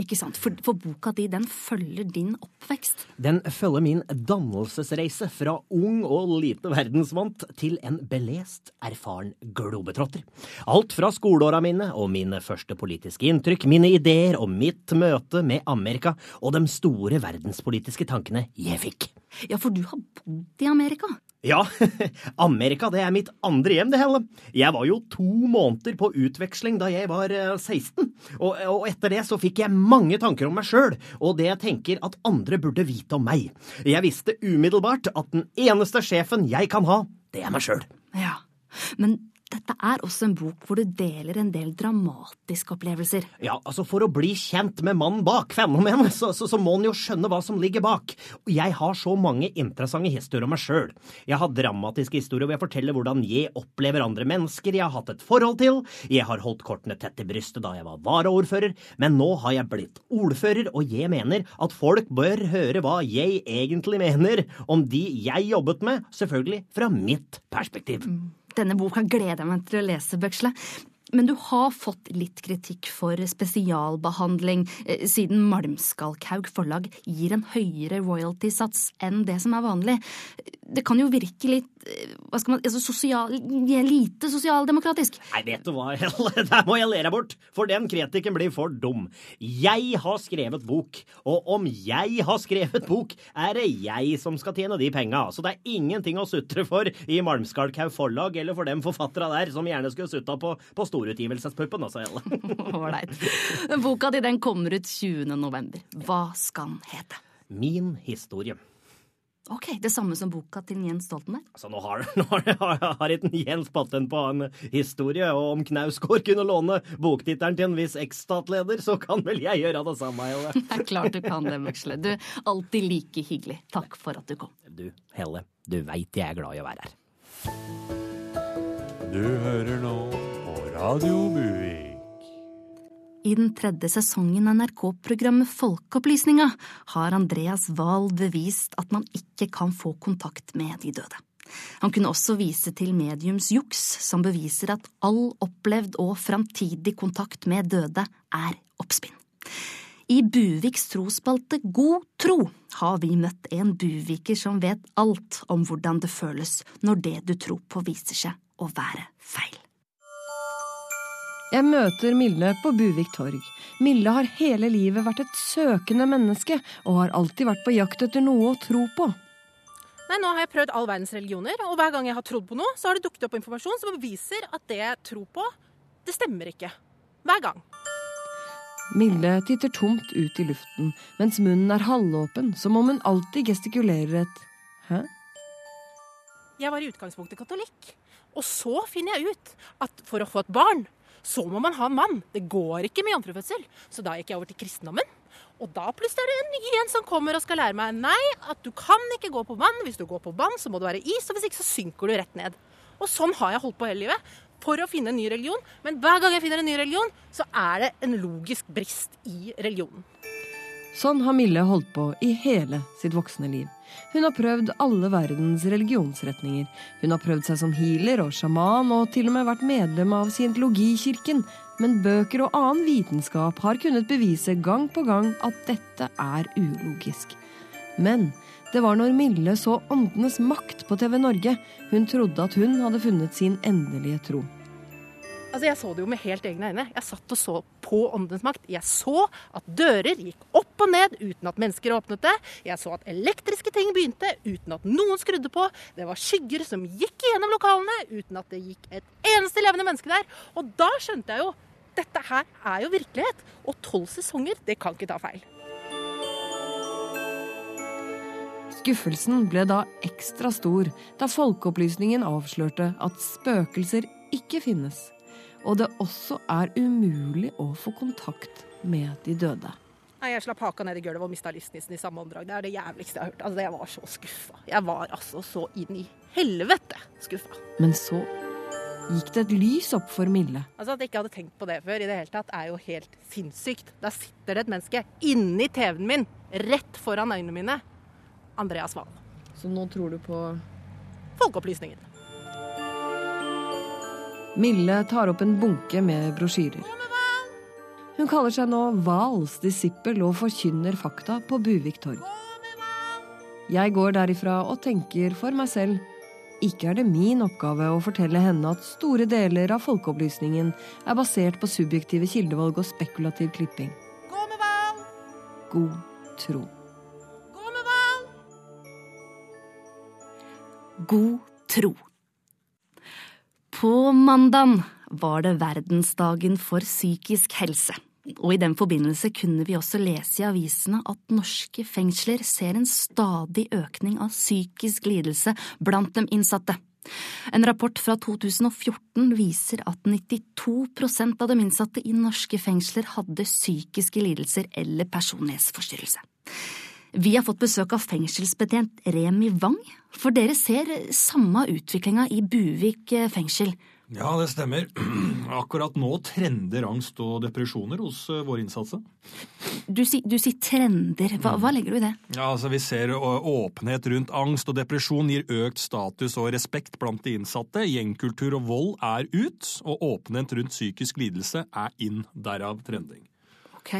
Ikke sant, for, for boka di den følger din oppvekst. Den følger min dannelsesreise fra ung og lite verdensvant til en belest, erfaren globetrotter. Alt fra skoleåra mine og mine første politiske inntrykk, mine ideer og mitt møte med Amerika og de store verdenspolitiske tankene jeg fikk. Ja, for du har bodd i Amerika. Ja, Amerika det er mitt andre hjem, det, hele. Jeg var jo to måneder på utveksling da jeg var eh, 16, og, og etter det så fikk jeg mange tanker om meg sjøl, og det jeg tenker at andre burde vite om meg. Jeg visste umiddelbart at den eneste sjefen jeg kan ha, det er meg sjøl. Ja, men dette er også en bok hvor du deler en del dramatiske opplevelser. Ja, altså For å bli kjent med mannen bak fenomenet, så, så, så må en jo skjønne hva som ligger bak. Jeg har så mange interessante historier om meg sjøl. Jeg har dramatiske historier hvor jeg forteller hvordan jeg opplever andre mennesker jeg har hatt et forhold til. Jeg har holdt kortene tett til brystet da jeg var varaordfører, men nå har jeg blitt ordfører, og jeg mener at folk bør høre hva jeg egentlig mener om de jeg jobbet med, selvfølgelig fra mitt perspektiv. Denne boka gleder jeg meg til å lese, Bøksle. Men du har fått litt kritikk for spesialbehandling, eh, siden Malmskalkhaug forlag gir en høyere royalty-sats enn det som er vanlig. Det kan jo virke litt hva skal man, altså sosial, lite sosialdemokratisk. Nei, vet du hva, Helle, der må jeg le deg bort, for den kritikken blir for dum. Jeg har skrevet bok, og om jeg har skrevet bok, er det jeg som skal tjene de penga. Så det er ingenting å sutre for i Malmskalkhaug forlag, eller for dem forfattere der som gjerne skulle sutta på, på storutgivelsespuppen, altså, Helle. Ålreit. Boka di den kommer ut 20. november. Hva skal den hete? Min historie. Ok, Det samme som boka til Jens Stoltenberg? Altså, nå har, nå har, har ikke Jens patent på en historie, og om Knausgård kunne låne boktittelen til en viss eks-statleder, så kan vel jeg gjøre det samme, Helle. Det er klart du kan det, Muxle. Du alltid like hyggelig. Takk for at du kom. Du, Helle, du veit jeg er glad i å være her. Du hører nå på Radio Buvik. I den tredje sesongen av NRK-programmet Folkeopplysninga har Andreas Wahl bevist at man ikke kan få kontakt med de døde. Han kunne også vise til mediums juks, som beviser at all opplevd og framtidig kontakt med døde er oppspinn. I Buviks trosspalte God tro har vi møtt en buviker som vet alt om hvordan det føles når det du tror på viser seg å være feil. Jeg møter Mille på Buvik torg. Mille har hele livet vært et søkende menneske, og har alltid vært på jakt etter noe å tro på. Nei, nå har jeg prøvd all verdens religioner, og hver gang jeg har trodd på noe, så har det dukket opp informasjon som beviser at det jeg tror på, det stemmer ikke. Hver gang. Mille titter tomt ut i luften, mens munnen er halvåpen, som om hun alltid gestikulerer et Hæ? Jeg var i utgangspunktet katolikk. Og så finner jeg ut at for å få et barn, så må man ha en mann. Det går ikke med jomfrufødsel. Så da gikk jeg over til kristendommen. Og da plutselig er det en ny en som kommer og skal lære meg nei, at du kan ikke gå på vann. Hvis du går på vann, så må du være is, og hvis ikke så synker du rett ned. Og sånn har jeg holdt på hele livet. For å finne en ny religion. Men hver gang jeg finner en ny religion, så er det en logisk brist i religionen. Sånn har Mille holdt på i hele sitt voksne liv. Hun har prøvd alle verdens religionsretninger. Hun har prøvd seg som healer og sjaman, og til og med vært medlem av scientologikirken. Men bøker og annen vitenskap har kunnet bevise gang på gang at dette er ulogisk. Men det var når Mille så Åndenes makt på TV Norge, hun trodde at hun hadde funnet sin endelige tro. Altså, Jeg så det jo med helt egne øyne. Jeg satt og så på Åndens makt. Jeg så at dører gikk opp og ned uten at mennesker åpnet det. Jeg så at elektriske ting begynte uten at noen skrudde på. Det var skygger som gikk gjennom lokalene uten at det gikk et eneste levende menneske der. Og da skjønte jeg jo dette her er jo virkelighet. Og tolv sesonger, det kan ikke ta feil. Skuffelsen ble da ekstra stor da Folkeopplysningen avslørte at spøkelser ikke finnes, og det også er umulig å få kontakt med de døde. Nei, Jeg slapp haka ned i gulvet og mista livsnissen i samme åndedrag. Det er det jævligste jeg har hørt. Altså, Jeg var så skuffa. Jeg var altså så inn i helvete skuffa. Men så gikk det et lys opp for Mille. Altså At jeg ikke hadde tenkt på det før, i det hele tatt, er jo helt sinnssykt. Da sitter det et menneske inni TV-en min, rett foran øynene mine. Andreas Wahl. Så nå tror du på Folkeopplysningen. Mille tar opp en bunke med brosjyrer. Hun kaller seg nå Vals disippel og forkynner fakta på Buvik torg. Jeg går derifra og tenker for meg selv ikke er det min oppgave å fortelle henne at store deler av folkeopplysningen er basert på subjektive kildevalg og spekulativ klipping. Gå med val! God tro. Gå med val! God tro. På mandag var det verdensdagen for psykisk helse. Og i den forbindelse kunne vi også lese i avisene at norske fengsler ser en stadig økning av psykisk lidelse blant de innsatte. En rapport fra 2014 viser at 92% av de innsatte i norske fengsler hadde psykiske lidelser eller personlighetsforstyrrelse. Vi har fått besøk av fengselsbetjent Remi Wang, for dere ser samme utviklinga i Buvik fengsel. Ja, det stemmer. Akkurat nå trender angst og depresjoner hos vår våre innsatte. Du, si, du sier trender. Hva, hva legger du i det? Ja, altså Vi ser åpenhet rundt angst og depresjon gir økt status og respekt blant de innsatte. Gjengkultur og vold er ut, og åpenhet rundt psykisk lidelse er inn. Derav trending. Ok,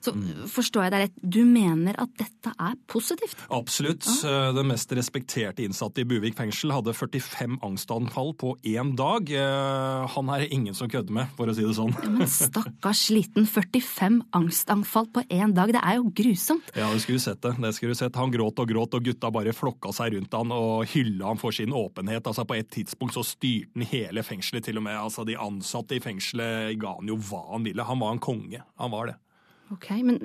Så forstår jeg deg rett, du mener at dette er positivt? Absolutt. Ja. Den mest respekterte innsatte i Buvik fengsel hadde 45 angstanfall på én dag. Eh, Han er ingen som kødder med, for å si det sånn. Ja, men stakkars liten 45 angstanfall på én dag, det er jo grusomt. Ja, det skulle du sett det. det skulle du sett. Han gråt og gråt, og gutta bare flokka seg rundt han og hylla han for sin åpenhet. Altså På et tidspunkt så styrte han hele fengselet, til og med. Altså De ansatte i fengselet ga han jo hva han ville. Han var en konge. Han var det. Ok, men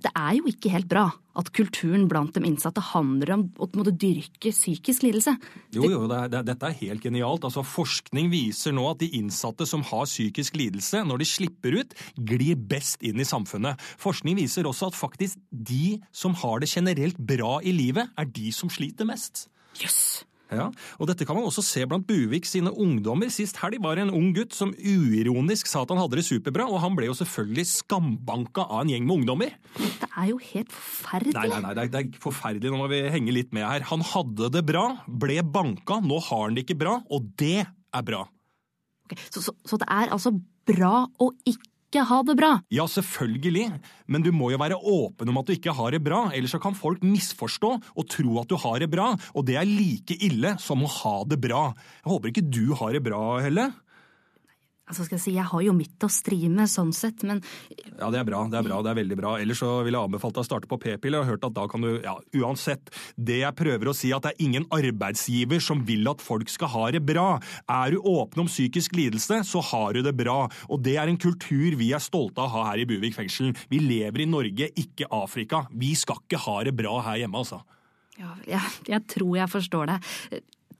det er jo ikke helt bra at kulturen blant de innsatte handler om å måtte dyrke psykisk lidelse. Jo, jo, det er, det, dette er helt genialt. Altså, Forskning viser nå at de innsatte som har psykisk lidelse, når de slipper ut, glir best inn i samfunnet. Forskning viser også at faktisk de som har det generelt bra i livet, er de som sliter mest. Jøss. Ja, og Dette kan man også se blant Buvik sine ungdommer. Sist helg var det en ung gutt som uironisk sa at han hadde det superbra, og han ble jo selvfølgelig skambanka av en gjeng med ungdommer. Det er jo helt forferdelig. Nei, nei, nei, det er, det er forferdelig. Nå må vi henge litt med her. Han hadde det bra, ble banka, nå har han det ikke bra, og det er bra. Okay, så, så, så det er altså bra å ikke ha det bra? Ja, selvfølgelig, men du må jo være åpen om at du ikke har det bra, ellers så kan folk misforstå og tro at du har det bra, og det er like ille som å ha det bra. Jeg håper ikke du har det bra, Helle? Altså skal jeg si, jeg har jo mitt å stri med sånn sett, men Ja, det er bra. Det er bra, det er veldig bra. Ellers så ville jeg anbefalt deg å starte på p-piller. Jeg har hørt at da kan du Ja, uansett. Det jeg prøver å si, at det er ingen arbeidsgiver som vil at folk skal ha det bra. Er du åpen om psykisk lidelse, så har du det bra. Og det er en kultur vi er stolte av å ha her i Buvik fengsel. Vi lever i Norge, ikke Afrika. Vi skal ikke ha det bra her hjemme, altså. ja, jeg, jeg tror jeg forstår det.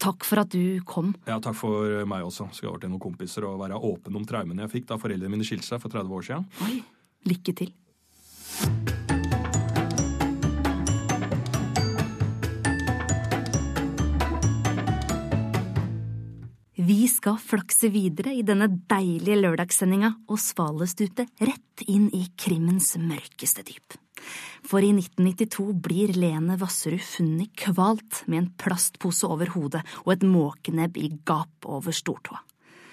Takk for at du kom. Ja, takk for meg også. Skal over til noen kompiser og være åpen om traumene jeg fikk da foreldrene mine skilte seg for 30 år siden. Oi, lykke til. Vi skal flakse videre i denne deilige lørdagssendinga og svalestute rett inn i krimmens mørkeste dyp. For i 1992 blir Lene Vasserud funnet kvalt med en plastpose over hodet og et måkenebb i gap over stortåa.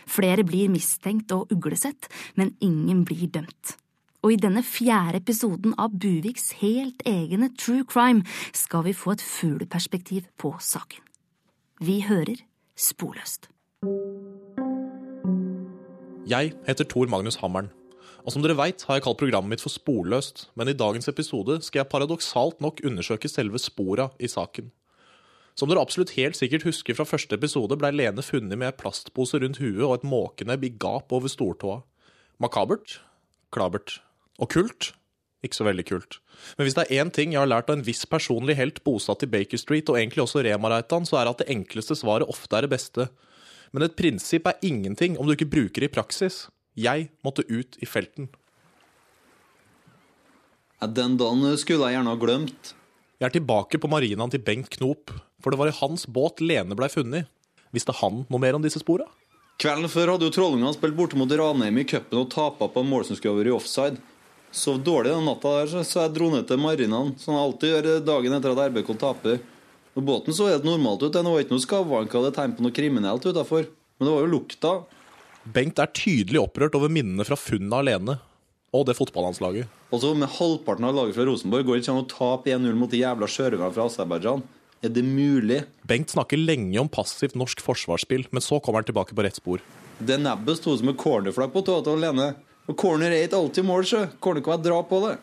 Flere blir mistenkt og uglesett, men ingen blir dømt. Og i denne fjerde episoden av Buviks helt egne True Crime skal vi få et fugleperspektiv på saken. Vi hører Sporløst. Jeg heter Tor Magnus Hammeren. Og som dere veit, har jeg kalt programmet mitt for Sporløst, men i dagens episode skal jeg paradoksalt nok undersøke selve spora i saken. Som dere absolutt helt sikkert husker fra første episode, blei Lene funnet med plastpose rundt huet og et måkenebb i gap over stortåa. Makabert? Klabert. Og kult? Ikke så veldig kult. Men hvis det er én ting jeg har lært av en viss personlig helt bosatt i Baker Street, og egentlig også Rema-Reitan, så er det at det enkleste svaret ofte er det beste. Men et prinsipp er ingenting om du ikke bruker det i praksis. Jeg måtte ut i felten. Den dagen skulle jeg gjerne ha glemt. Jeg er tilbake på marinaen til Bengt Knop, for det var i hans båt Lene blei funnet. Visste han noe mer om disse spora? Kvelden før hadde jo trollingene spilt borte mot Ranheim i cupen og tapa på mål som skulle over i offside. Sov dårlig den natta der, så- jeg dro ned til marinaen, som jeg alltid gjør dagen etter at RBK taper. Når Båten så helt normalt ut. den var ikke noe skavank eller tegn på noe kriminelt utafor. Men det var jo lukta. Bengt er tydelig opprørt over minnene fra funnet alene Og det fotballandslaget. Og så med halvparten av laget fra Rosenborg går det ikke an å tape 1-0 mot de jævla sjørøverne fra Aserbajdsjan. Er det mulig? Bengt snakker lenge om passivt norsk forsvarsspill, men så kommer han tilbake på rett spor. Det nebbet sto som et cornerflagg på tåa til Lene. Og corner er ikke alltid mål, sjø. Corner kan være drap på det.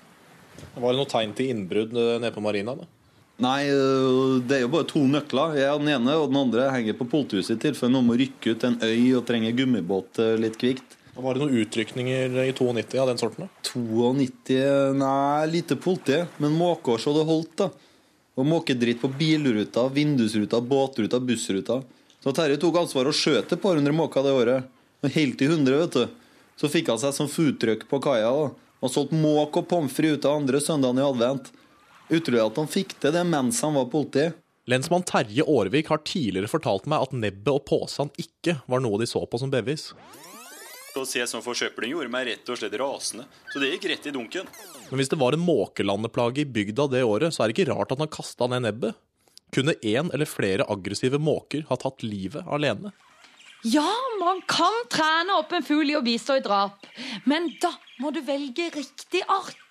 Var det noe tegn til innbrudd eh, nede på marinaen? da? Nei, øh, det er jo bare to nøkler. Jeg har den ene, og den andre henger på politihuset i tilfelle noen må rykke ut en øy og trenger gummibåt øh, litt kvikt. Var det noen utrykninger i 92 av den sorten? da? 92 Nei, lite politi. Men måker så det holdt, da. Og måkedritt på bilruta, vindusruta, båtruta, bussruta. Så Terje tok ansvar og skjøt et par hundre måker det året. Og Helt i hundre, vet du. Så fikk han seg som foodtruck på kaia. da. Og solgte måk og pommes frites ut av andre søndagen i advent. Utrolig at han fikk til det mens han var politi. Lensmann Terje Aarvik har tidligere fortalt meg at nebbet og posen ikke var noe de så på som bevis. Å se sånn forsøpling gjorde meg rett og slett rasende, så det gikk rett i dunken. Men hvis det var en måkelandeplage i bygda det året, så er det ikke rart at han kasta ned nebbet. Kunne én eller flere aggressive måker ha tatt livet alene? Ja, man kan trene opp en fugl i å bistå i drap, men da må du velge riktig art.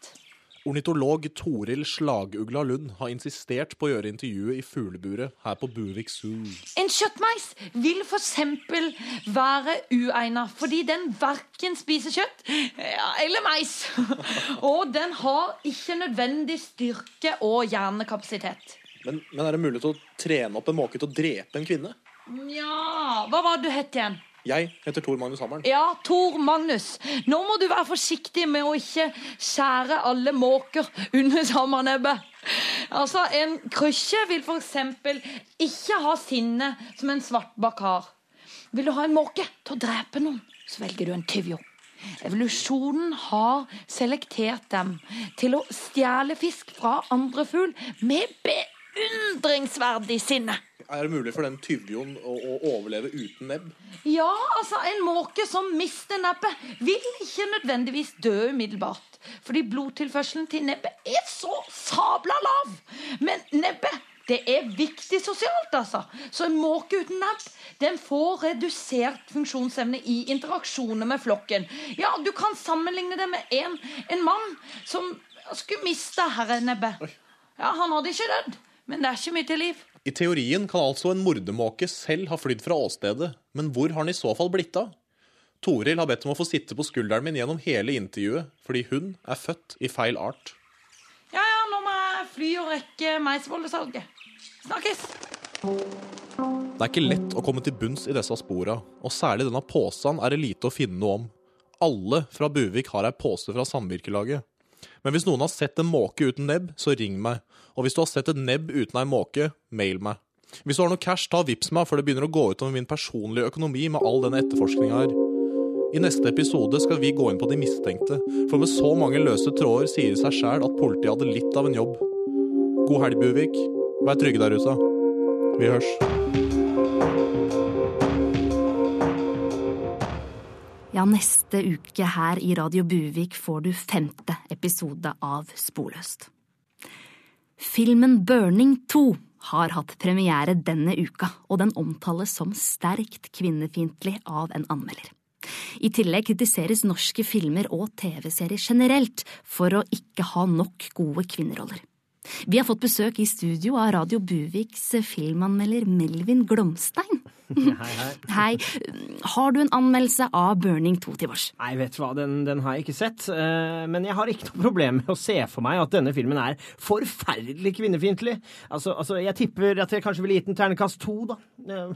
Ornitolog Toril Slagugla Lund har insistert på å gjøre intervjuet i fugleburet her på Buvik Zoo. En kjøttmeis vil for eksempel være uegnet, fordi den verken spiser kjøtt eller meis. Og den har ikke nødvendig styrke og hjernekapasitet. Men, men er det mulig å trene opp en måke til å drepe en kvinne? Ja, hva var det du het igjen? Jeg heter Tor Magnus Hammeren. Ja, Tor Magnus. Nå må du være forsiktig med å ikke skjære alle måker under sammennebbet. Altså, En krysje vil eksempel ikke ha sinne som en svartbakk har. Vil du ha en måke til å drepe noen, så velger du en tyvjo. Evolusjonen har selektert dem til å stjele fisk fra andre fugl med beundringsverdig sinne. Er det mulig for den tyvjoen å, å overleve uten nebb? Ja, altså, en måke som mister nebbet, vil ikke nødvendigvis dø umiddelbart. Fordi blodtilførselen til nebbet er så sabla lav. Men nebbet det er viktig sosialt, altså. Så en måke uten nebb den får redusert funksjonsevne i interaksjoner med flokken. Ja, Du kan sammenligne det med en, en mann som skulle miste herrenebbet. Ja, Han hadde ikke dødd, men det er ikke mye til liv. I teorien kan altså en mordermåke selv ha flydd fra åstedet, men hvor har han i så fall blitt av? Toril har bedt om å få sitte på skulderen min gjennom hele intervjuet, fordi hun er født i feil art. Ja, ja, nå må jeg fly og rekke meisbollesalget. Snakkes! Det er ikke lett å komme til bunns i disse spora, og særlig denne påsen er det lite å finne noe om. Alle fra Buvik har ei pose fra samvirkelaget. Men hvis noen har sett en måke uten nebb, så ring meg. Og hvis du har sett et nebb uten ei måke, mail meg. Hvis du har noe cash, ta vips meg, for det begynner å gå utover min personlige økonomi med all denne etterforskninga her. I neste episode skal vi gå inn på de mistenkte, for med så mange løse tråder sier det seg sjæl at politiet hadde litt av en jobb. God helg, Buvik. Vær trygge der ute. Vi hørs. Ja, neste uke her i Radio Buvik får du femte episode av Sporløst. Filmen Burning 2 har hatt premiere denne uka, og den omtales som sterkt kvinnefiendtlig av en anmelder. I tillegg kritiseres norske filmer og TV-serier generelt for å ikke ha nok gode kvinneroller. Vi har fått besøk i studio av Radio Buviks filmanmelder Melvin Glomstein. Hei, hei. Hei. Har du en anmeldelse av Burning 2 til vårs? Nei, vet du hva, den, den har jeg ikke sett. eh, Men jeg har ikke noe problem med å se for meg at denne filmen er forferdelig kvinnefiendtlig. Altså, altså, jeg tipper at jeg kanskje ville gitt den ternekast to, da.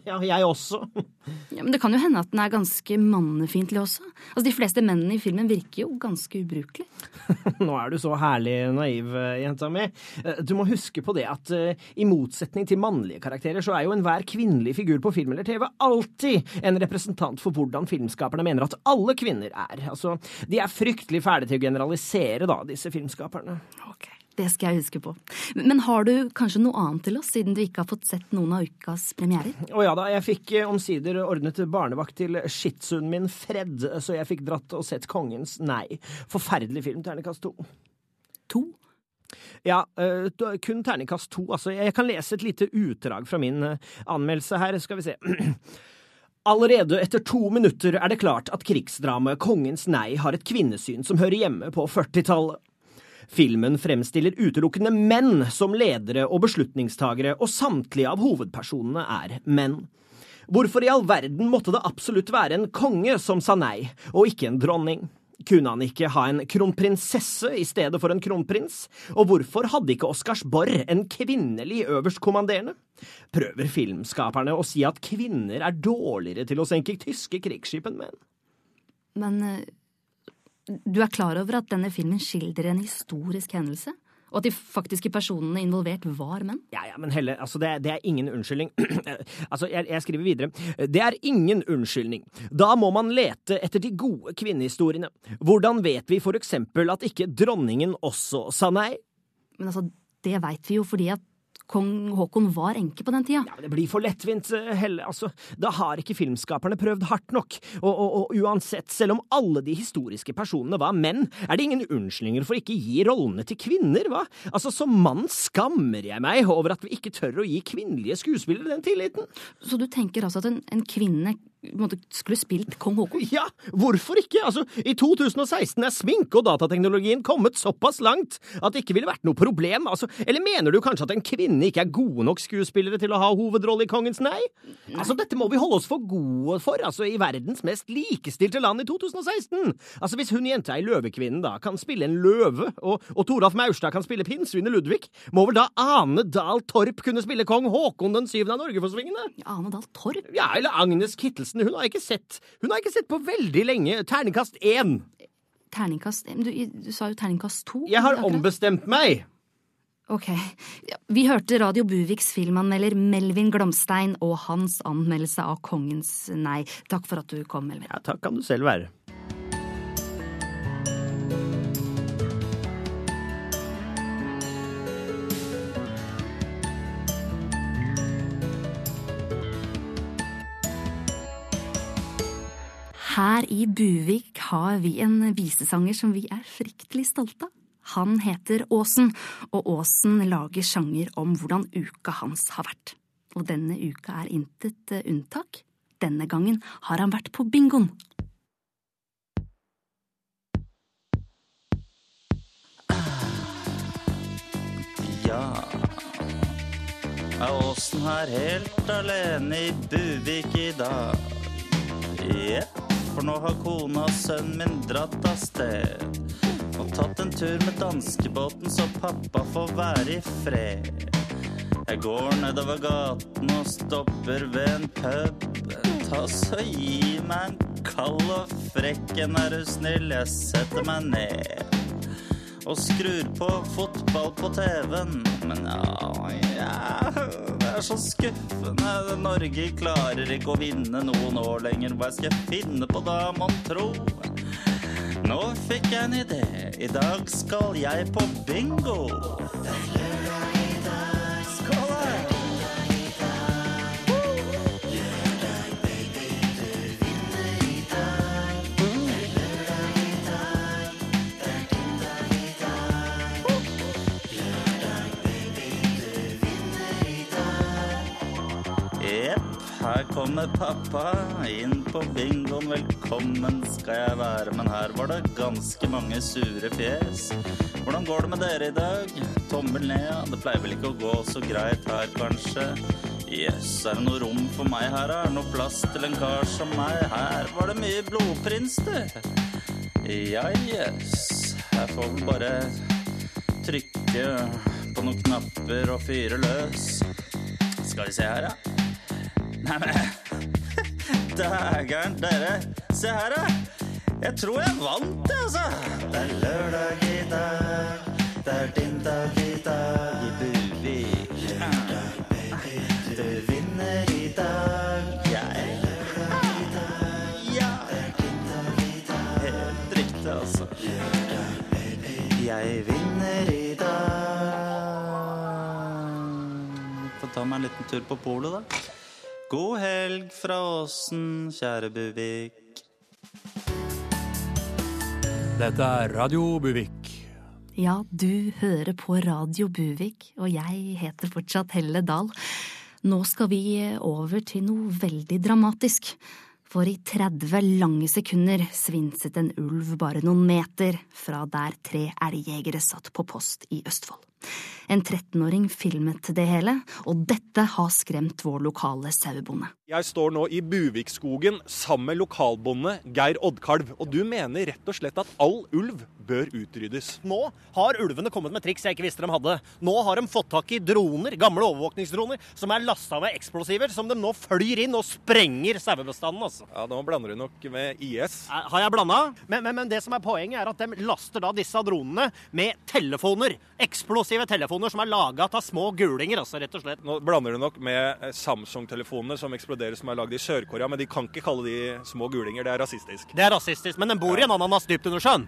Ja, jeg også. Ja, men Det kan jo hende at den er ganske mannefiendtlig også. Altså, De fleste mennene i filmen virker jo ganske ubrukelige. Nå er du så herlig naiv, eh, jenta mi. Eh, Du må huske på det at i motsetning til mannlige karakterer, så er jo enhver kvinnelig figur på film eller TV alltid en representant for hvordan filmskaperne mener at alle kvinner er. Altså, de er fryktelig fæle til å generalisere, da, disse filmskaperne. Det skal jeg huske på. Men har du kanskje noe annet til oss, siden du ikke har fått sett noen av ukas premierer? Å ja da, jeg fikk eh, omsider ordnet barnevakt til shitsuen min Fred, så jeg fikk dratt og sett Kongens nei. Forferdelig film, terningkast to. To? Ja, eh, kun terningkast to. Altså, jeg kan lese et lite utdrag fra min eh, anmeldelse her, skal vi se. Allerede etter to minutter er det klart at krigsdramaet Kongens nei har et kvinnesyn som hører hjemme på 40-tallet. Filmen fremstiller utelukkende menn som ledere og beslutningstagere, og samtlige av hovedpersonene er menn. Hvorfor i all verden måtte det absolutt være en konge som sa nei, og ikke en dronning? Kunne han ikke ha en kronprinsesse i stedet for en kronprins? Og hvorfor hadde ikke Oscarsborg en kvinnelig øverstkommanderende? Prøver filmskaperne å si at kvinner er dårligere til å senke tyske krigsskip enn menn? Men eh, du er klar over at denne filmen skildrer en historisk hendelse? Og at de faktiske personene involvert var menn? Ja, ja, men Helle, altså det, det er ingen unnskyldning. altså, jeg, jeg skriver videre. Det er ingen unnskyldning. Da må man lete etter de gode kvinnehistoriene. Hvordan vet vi for eksempel at ikke dronningen også sa nei? Men altså, det veit vi jo fordi at kong Haakon var enke på den tida. Ja, men Det blir for lettvint, eh, Helle. Altså, da har ikke filmskaperne prøvd hardt nok. Og, og, og uansett, selv om alle de historiske personene var menn, er det ingen unnskyldninger for ikke å gi rollene til kvinner, hva? Altså, som mann skammer jeg meg over at vi ikke tør å gi kvinnelige skuespillere den tilliten. Så du tenker altså at en, en kvinne skulle spilt kong Haakon? Ja, hvorfor ikke? Altså, I 2016 er sminke- og datateknologien kommet såpass langt at det ikke ville vært noe problem. Altså, eller mener du kanskje at en kvinne ikke er gode nok skuespillere til å ha hovedrolle i Kongens nei? Altså, Dette må vi holde oss for gode for, altså, i verdens mest likestilte land i 2016. Altså, Hvis hun jenta i Løvekvinnen da kan spille en løve, og, og Toralf Maurstad kan spille pinnsvinet Ludvig, må vel da Ane Dahl Torp kunne spille kong Haakon den syvende av Norgeforsvingene? Ane Dahl Torp? Ja, eller Agnes Kittelsen. Hun har jeg ikke sett Hun har jeg ikke sett på veldig lenge. Terningkast én. Terningkast du, du sa jo terningkast to. Jeg har akkurat. ombestemt meg. Ok. Vi hørte Radio Buviks filmanmelder Melvin Glomstein og hans anmeldelse av Kongens nei. Takk for at du kom, Melvin. Ja, takk kan du selv være. Her i Buvik har vi en visesanger som vi er fryktelig stolte av. Han heter Åsen, og Åsen lager sjanger om hvordan uka hans har vært. Og denne uka er intet eh, unntak. Denne gangen har han vært på bingoen. Ja Er Åsen her helt alene i Buvik i dag? Jepp. For nå har kona og sønnen min dratt av sted. Og tatt en tur med danskebåten, så pappa får være i fred. Jeg går nedover gaten og stopper ved en pub. Ta så gi meg en kald og frekk en, er du snill, jeg setter meg ned. Og skrur på fotball på TV-en. Men ja, ja er så skuffende. Norge klarer ikke å vinne noen år lenger. Hva skal jeg finne på da, mon tro? Nå fikk jeg en idé. I dag skal jeg på bingo. Kommer pappa inn på bingoen. Velkommen skal jeg være, men her var det ganske mange sure fjes. Hvordan går det med dere i dag? Tommel ned, ja. Det pleier vel ikke å gå så greit her, kanskje? Jøss, er det noe rom for meg her? Er det noe plass til en kar som meg? Her var det mye blodprins, du. Ja, jøss. Jeg får vel bare trykke på noen knapper og fyre løs. Skal vi se her, ja. Nei, men Dægeren, dere. Se her, da. Jeg tror jeg vant, jeg, altså. Det er lørdag i dag. Det er din dag i dag i Buvik. Du vinner i dag. Ja. Helt riktig, altså. Jeg vinner i dag. Får ta meg en liten tur på polet, da. God helg fra Åsen, kjære Buvik. Dette er Radio Buvik. Ja, du hører på Radio Buvik, og jeg heter fortsatt Helle Dahl. Nå skal vi over til noe veldig dramatisk. For i 30 lange sekunder svinset en ulv bare noen meter fra der tre elgjegere satt på post i Østfold. En 13-åring filmet det hele, og dette har skremt vår lokale sauebonde. Jeg står nå i Buvikskogen sammen med lokalbonde Geir Oddkalv. Og du mener rett og slett at all ulv bør utryddes? Nå har ulvene kommet med triks jeg ikke visste de hadde. Nå har de fått tak i droner, gamle overvåkningsdroner, som er lasta med eksplosiver, som de nå flyr inn og sprenger sauebestanden. Altså. Ja, Nå blander du nok med IS. Eh, Har jeg blanda? Men, men, men det som er poenget, er at de laster da disse dronene med telefoner. Eksplosive telefoner som er laga av små gulinger, altså, rett og slett. Nå blander du nok med eh, Samsung-telefonene som eksploderer, som er lagd i Sør-Korea. Men de kan ikke kalle de små gulinger. Det er rasistisk. Det er rasistisk, men den bor i en ananas dypt under sjøen.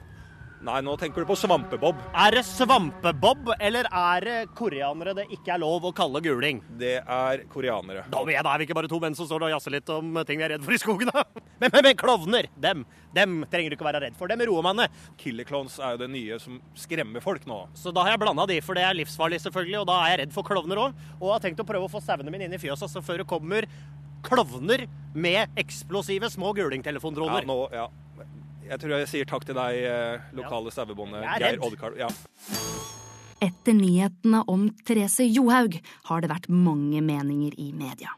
Nei, nå tenker du på Svampebob. Er det svampebob, eller er det koreanere det ikke er lov å kalle guling? Det er koreanere. Da, da er vi ikke bare to menn som står og jazzer litt om ting vi er redd for i skogen, da. Men, men, men klovner, dem, dem trenger du ikke være redd for. Dem roer man ned. Killer clones er jo det nye som skremmer folk nå. Så da har jeg blanda de, for det er livsfarlig, selvfølgelig. Og da er jeg redd for klovner òg. Og har tenkt å prøve å få sauene mine inn i fjøset altså, før det kommer klovner med eksplosive små gulingtelefondroner. Ja, nå, ja. Jeg tror jeg sier takk til deg, eh, lokale sauebonde Geir. Oddkarl. Ja. Etter nyhetene om Therese Johaug har det vært mange meninger i media.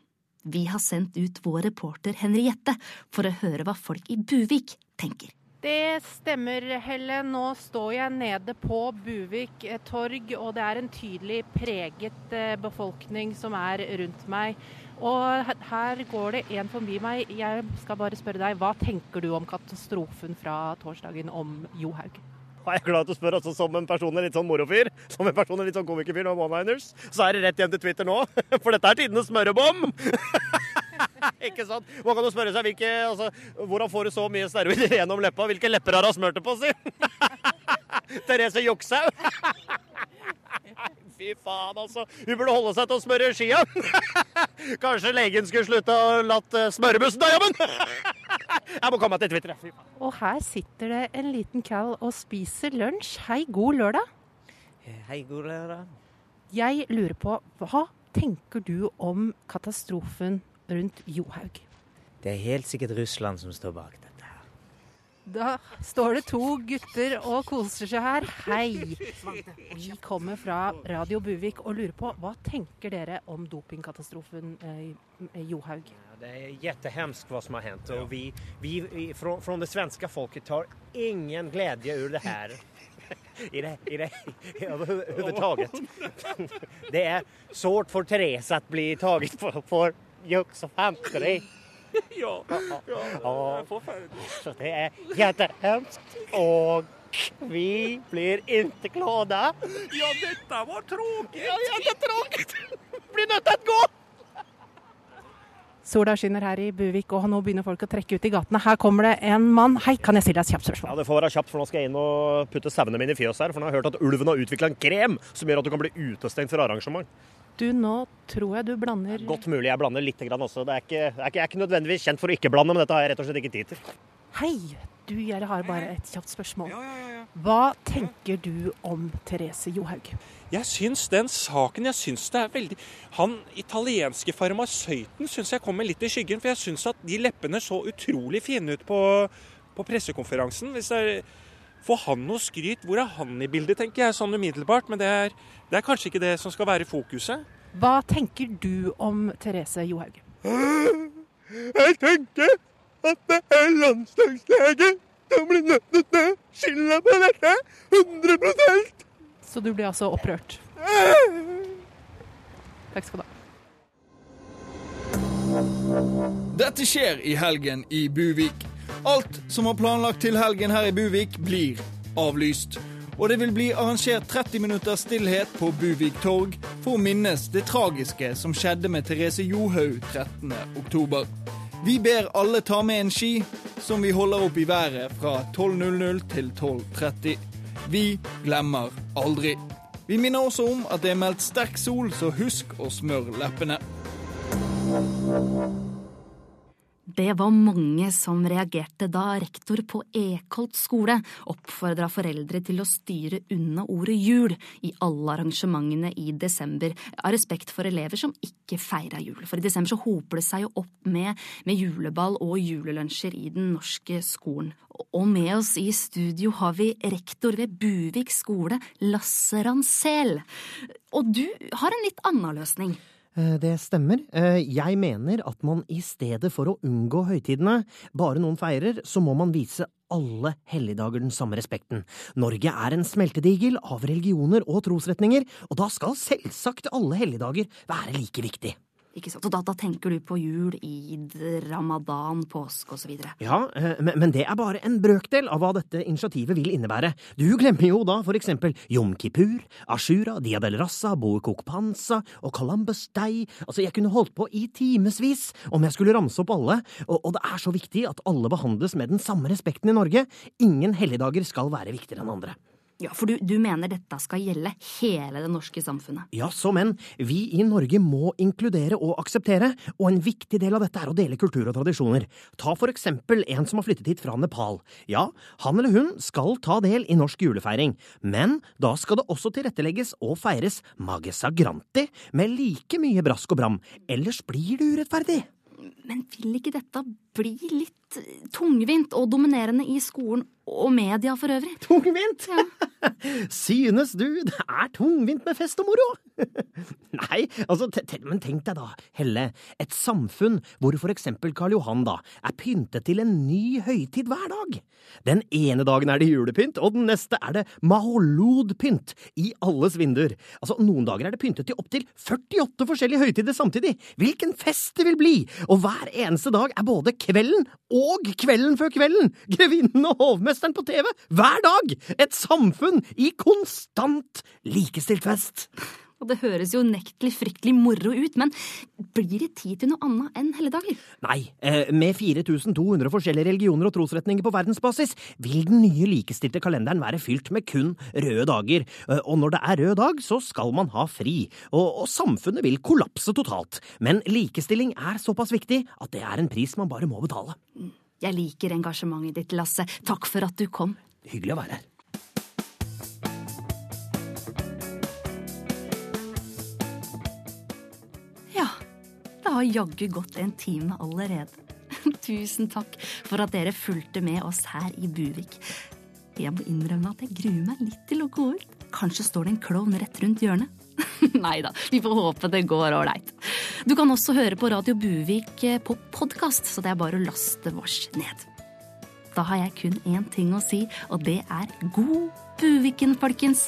Vi har sendt ut vår reporter Henriette for å høre hva folk i Buvik tenker. Det stemmer, Helle. Nå står jeg nede på Buvik eh, torg, og det er en tydelig preget eh, befolkning som er rundt meg. Og her går det en forbi meg. Jeg skal bare spørre deg, hva tenker du om katastrofen fra torsdagen om Johaug? Jeg er glad at du spør, altså som en person en litt sånn morofyr, som en person en litt sånn komikerfyr med one-liners, så er det rett hjem til Twitter nå. For dette er tidenes smørebom! Ikke sant? Man kan jo spørre seg hvilke, altså, hvordan får du så mye snerver gjennom leppa? Hvilke lepper har hun smurt det på, si? Therese Jokshaug? Fy faen, altså. Hun burde holde seg til å smøre skia. Kanskje legen skulle slutte å latt eh, smørebussen ta jobben? Jeg må komme meg til Twitter. Fy faen. Og her sitter det en liten kall og spiser lunsj. Hei, god lørdag. Hei, god lørdag. Jeg lurer på, hva tenker du om katastrofen rundt Johaug? Det er helt sikkert Russland som står bak dette. Da står det to gutter og koser seg her. Hei! Vi kommer fra Radio Buvik og lurer på hva tenker dere om dopingkatastrofen eh, Johaug? Det er jättehemskt hva som har hendt. Og vi, vi fra, från det svenske folket tar ingen glede ur det her. I det, i det, överhuvudtaget. Det er svårt for Therese å bli taget for på og fanteri. Ja, Ja, så det er jättehemskt Og vi blir ikke glada. Ja, dette var tråkig. Ja, ja, det er tråkig. Blir nødt til å gå! Sola skinner her i Buvik, og nå begynner folk å trekke ut i gatene. Her kommer det en mann. Hei, kan jeg stille deg et kjapt spørsmål? Ja, Det får være kjapt, for nå skal jeg inn og putte sauene mine i fjøs her. For nå har jeg hørt at ulven har utvikla en krem som gjør at du kan bli utestengt fra arrangement. Du, nå tror jeg du blander Godt mulig jeg blander litt grann også. Det er ikke, jeg er ikke, jeg er ikke nødvendigvis kjent for å ikke blande, men dette har jeg rett og slett ikke tid til. Hei, du, jeg har bare et kjapt spørsmål. Hva tenker du om Therese Johaug? Jeg syns den saken jeg syns det er veldig Han italienske farmasøyten syns jeg kommer litt i skyggen. For jeg syns at de leppene så utrolig fine ut på, på pressekonferansen. Hvis det er, Får han noe skryt? Hvor er han i bildet, tenker jeg sånn umiddelbart. Men det er, det er kanskje ikke det som skal være fokuset. Hva tenker du om Therese Johaug? Jeg tenker at det er landslagslege som blir nødt til å skille skylda på dette. 100 Så du blir altså opprørt? Takk skal du ha. Dette skjer i helgen i Buvik. Alt som var planlagt til helgen her i Buvik, blir avlyst. Og det vil bli arrangert 30 minutters stillhet på Buvik torg for å minnes det tragiske som skjedde med Therese Johaug 13. oktober. Vi ber alle ta med en ski, som vi holder opp i været fra 12.00 til 12.30. Vi glemmer aldri. Vi minner også om at det er meldt sterk sol, så husk å smøre leppene. Det var mange som reagerte da rektor på Ekholt skole oppfordra foreldre til å styre unna ordet jul i alle arrangementene i desember, av respekt for elever som ikke feira jul. For i desember så hoper det seg jo opp med, med juleball og julelunsjer i den norske skolen. Og med oss i studio har vi rektor ved Buvik skole, Lasse Ransel. Og du har en litt annen løsning. Eh, Det stemmer. Eh, Jeg mener at man i stedet for å unngå høytidene bare noen feirer, så må man vise alle helligdager den samme respekten. Norge er en smeltedigel av religioner og trosretninger, og da skal selvsagt alle helligdager være like viktig. Ikke sant? Og da, da tenker du på jul, id, ramadan, påske osv. Ja, eh, men men det er bare en brøkdel av hva dette initiativet vil innebære. Du glemmer jo da for eksempel Jom Kippur, Ashura, Dia del Rassa, Boekok Panza og Columbus Day. Altså, jeg kunne holdt på i timevis om jeg skulle ramse opp alle, og, og det er så viktig at alle behandles med den samme respekten i Norge. Ingen helligdager skal være viktigere enn andre. Ja, for du, du mener dette skal gjelde hele det norske samfunnet? Ja, så men, vi i Norge må inkludere og akseptere, og en viktig del av dette er å dele kultur og tradisjoner. Ta for eksempel en som har flyttet hit fra Nepal. Ja, han eller hun skal ta del i norsk julefeiring, men da skal det også tilrettelegges og feires Magesa Granti med like mye brask og bram, ellers blir det urettferdig. Men vil ikke dette bli litt tungvint og dominerende i skolen og media for øvrig? Tungvint? Synes du det er tungvint med fest og moro? Nei, altså, men tenk deg da, Helle, et samfunn hvor for eksempel Karl Johan da er pyntet til en ny høytid hver dag. Den ene dagen er det julepynt, og den neste er det maholodpynt i alles vinduer. Altså, noen dager er det pyntet til opptil 48 forskjellige høytider samtidig. Hvilken fest det vil bli! Og hver eneste dag er både kvelden og kvelden før kvelden! Grevinnen og hovmesteren på TV hver dag! Et samfunn i konstant likestilt fest! Og det høres jo nektelig fryktelig moro ut, men blir det tid til noe annet enn helligdager? Nei, eh, med 4200 forskjellige religioner og trosretninger på verdensbasis vil den nye likestilte kalenderen være fylt med kun røde dager. Eh, Og når det er rød dag, så skal man ha fri. Og, og samfunnet vil kollapse totalt. Men likestilling er såpass viktig at det er en pris man bare må betale. Jeg liker engasjementet ditt, Lasse. Takk for at du kom. Hyggelig å være her. Det har jaggu gått en time allerede. Tusen takk for at dere fulgte med oss her i Buvik. Jeg må innrømme at jeg gruer meg litt til å gå ut. Kanskje står det en klovn rett rundt hjørnet? Nei da, vi får håpe det går ålreit. Du kan også høre på Radio Buvik eh, på podkast, så det er bare å laste vårs ned. Da har jeg kun én ting å si, og det er god Buviken, folkens!